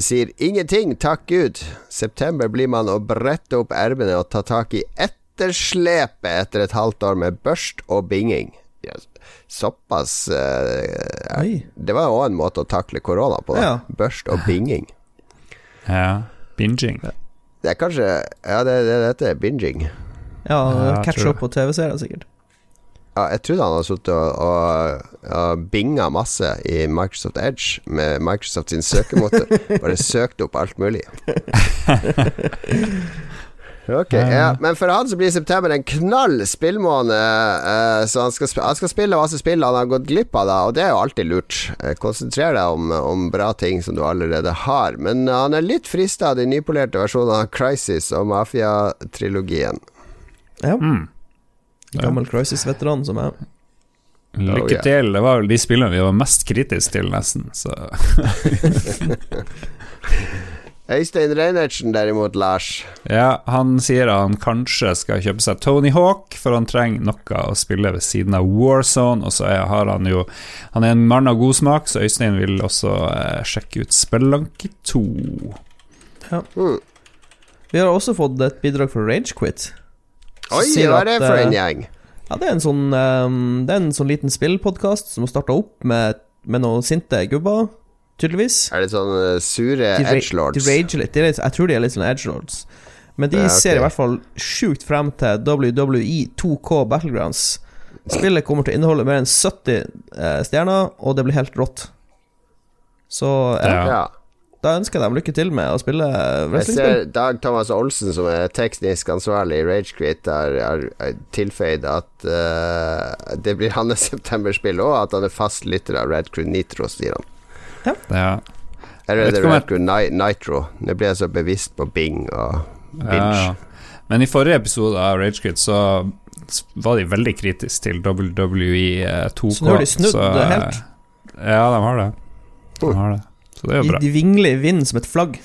sier ingenting, takk Gud. September blir man å brette opp ermene og ta tak i etterslepet etter et halvt år med børst og binging. Yes. såpass uh, Det var òg en måte å takle korona på, da. Ja. Børst og binging. Ja. Binging. Det er kanskje Ja, det, det, dette er binging. Ja, catch up på TV-serier, sikkert. Ja, jeg trodde han hadde sittet og, og, og binga masse i Microsoft Edge med Microsoft sin søkemotor. Bare søkt opp alt mulig. Ok, ja Men for han så blir september en knall spillmåned. eh, så han skal, sp- han skal spille masse spill han har gått glipp av, da, og det er jo alltid lurt. Eh, konsentrer deg om, om bra ting som du allerede har. Men han er litt frista av de nypolerte versjonene av Crisis og Mafia-trilogien. Ja. Mm. Gammel Crisis-veteran som jeg. Lykke Oh, yeah. til. Det var vel de spillene vi var mest kritiske til, nesten. Så Øystein Reinertsen derimot, Lars. Ja, han sier han kanskje skal kjøpe seg Tony Hawk, for han trenger noe å spille ved siden av Warzone. Og så er, har han jo Han er en mann av god smak, så Øystein vil også eh, sjekke ut Spellanke 2. Mm. Vi har også fått et bidrag fra Ragequit. Oi, hva er det for en eh, gjeng? Ja, det er en sånn, um, det er en sånn liten spillpodkast som har starta opp med, med noen sinte gubber, tydeligvis. Er det sånn eh, sure edgelords? de rager litt. De litt. Jeg tror de er litt sånn edgelords. Men de Ja, okay. ser i hvert fall sjukt frem til WWE 2K Battlegrounds. Spillet kommer til å inneholde mer enn 70 eh, stjerner, og det blir helt rått. Så ja, Ja. Da ønsker jeg dem lykke til med å spille Jeg ser Dag Thomas Olsen, som er teknisk ansvarlig i Ragequit, har, har, har tilføyd at uh, det blir hans septemberspill òg, at han er fast lytter av Red Crew Nitro, sier han. Ja. Eller Jeg er vet det ikke om Red Crew Nitro? Nå blir jeg så bevisst på Bing og Binge. Ja, ja. Men i forrige episode av Ragequit så var de veldig kritiske til WWE 2K. Så nå har de snudd det eh, helt? Ja, de har det. De har det. Så det er jo bra. de vingler i vinden som et flagg.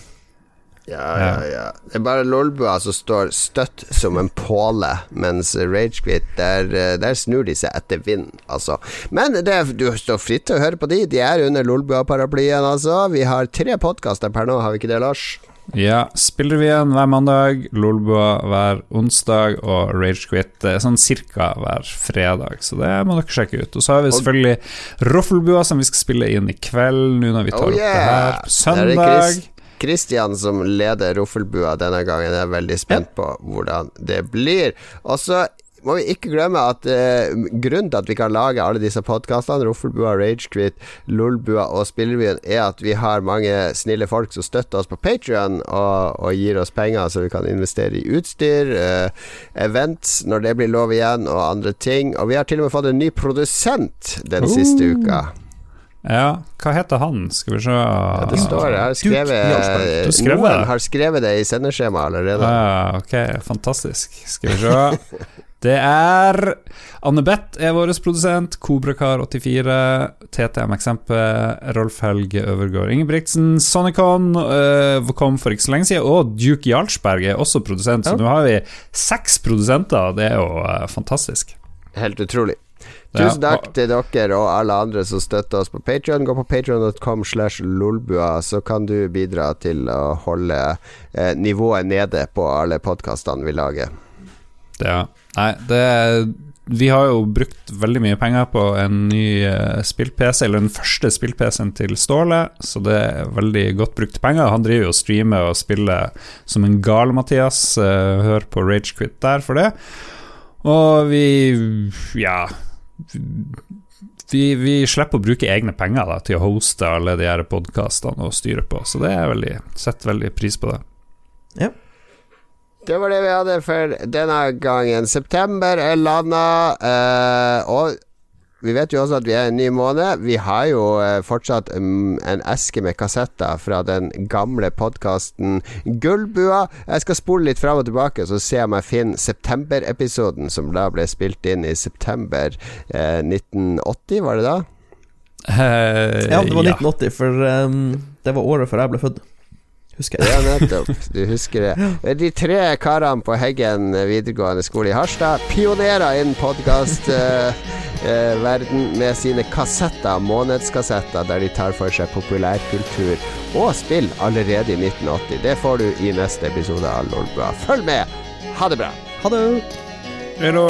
Ja, ja, ja. Det er bare Lolbua som står støtt som en påle, mens Ragequit, der, eh, der snur de seg etter vind, altså. Men det, du står fritt til å høre på de. De er under Lolbua-paraplyen, altså. Vi har tre podkaster per nå, har vi ikke det, Lars? Ja, Spillrevyen hver mandag, Lolbua hver onsdag og Ragequit eh, sånn cirka hver fredag, så det må dere sjekke ut. Og så har vi selvfølgelig Roffelbua, som vi skal spille inn i kveld, nå når vi tar Oh opp det her. Er Søndag. Christian som leder Roffelbua denne gangen. Jeg er veldig spent på hvordan det blir. Og så må vi ikke glemme at eh, grunnen til at vi kan lage alle disse podkastene, Roffelbua, Ragequit, Lolbua og Spillrevyen, er at vi har mange snille folk som støtter oss på Patrion og, og gir oss penger så vi kan investere i utstyr, eh, events når det blir lov igjen, og andre ting. Og vi har til og med fått en ny produsent den siste uka. Ja, hva heter han? Skal vi se Det står Jeg har skrevet Du har skrevet Noen det? har skrevet det i sendeskjemaet allerede. Ah, ok, fantastisk. Skal vi se. Det er Anne Beth er vår produsent. Kobrakar84. TTM-eksempel. Rolf Helge Øvergård Ingebrigtsen. Sonicon uh, kom for ikke så lenge siden. Og Duke Jarlsberg er også produsent, så Ja. nå har vi seks produsenter. Det er jo uh, fantastisk. Helt utrolig. Tusen takk til dere og alle andre som støtter oss på Patreon Gå på patreon.com slash lolbua, så kan du bidra til å holde eh, nivået nede på alle podkastene vi lager. Ja. Nei, det Vi har jo brukt veldig mye penger på en ny eh, spill-PC, eller den første spill-PC-en til Ståle, så det er veldig godt brukte penger. Han driver jo og streamer og spiller som en gal, Mathias. Eh, hør på Ragequit der for det. Og vi Ja. Vi, vi slipper å bruke egne penger da, til å hoste alle de her podkastene og styre på, så det er veldig setter veldig pris på det. Det var det vi hadde for denne gangen. September er landa, eh, og vi vet jo også at vi er i en ny måned. Vi har jo eh, fortsatt mm, en eske med kassetter fra den gamle podkasten Gullbua. Jeg skal spole litt fram og tilbake, så se om jeg finner september-episoden, som da ble spilt inn i september eh, 1980, var det da? Uh, Ja, det var 1980, for um, det var året før jeg ble født. Husker jeg. Ja, nettopp. Du husker det. De tre karene på Heggen videregående skole i Harstad, pionerer innen podkastverden eh, verden med sine kassetter, månedskassetter, der de tar for seg populærkultur og spill allerede i 1980. Det får du i neste episode av Lolbua. Følg med! Ha det bra! Ha det! Hello.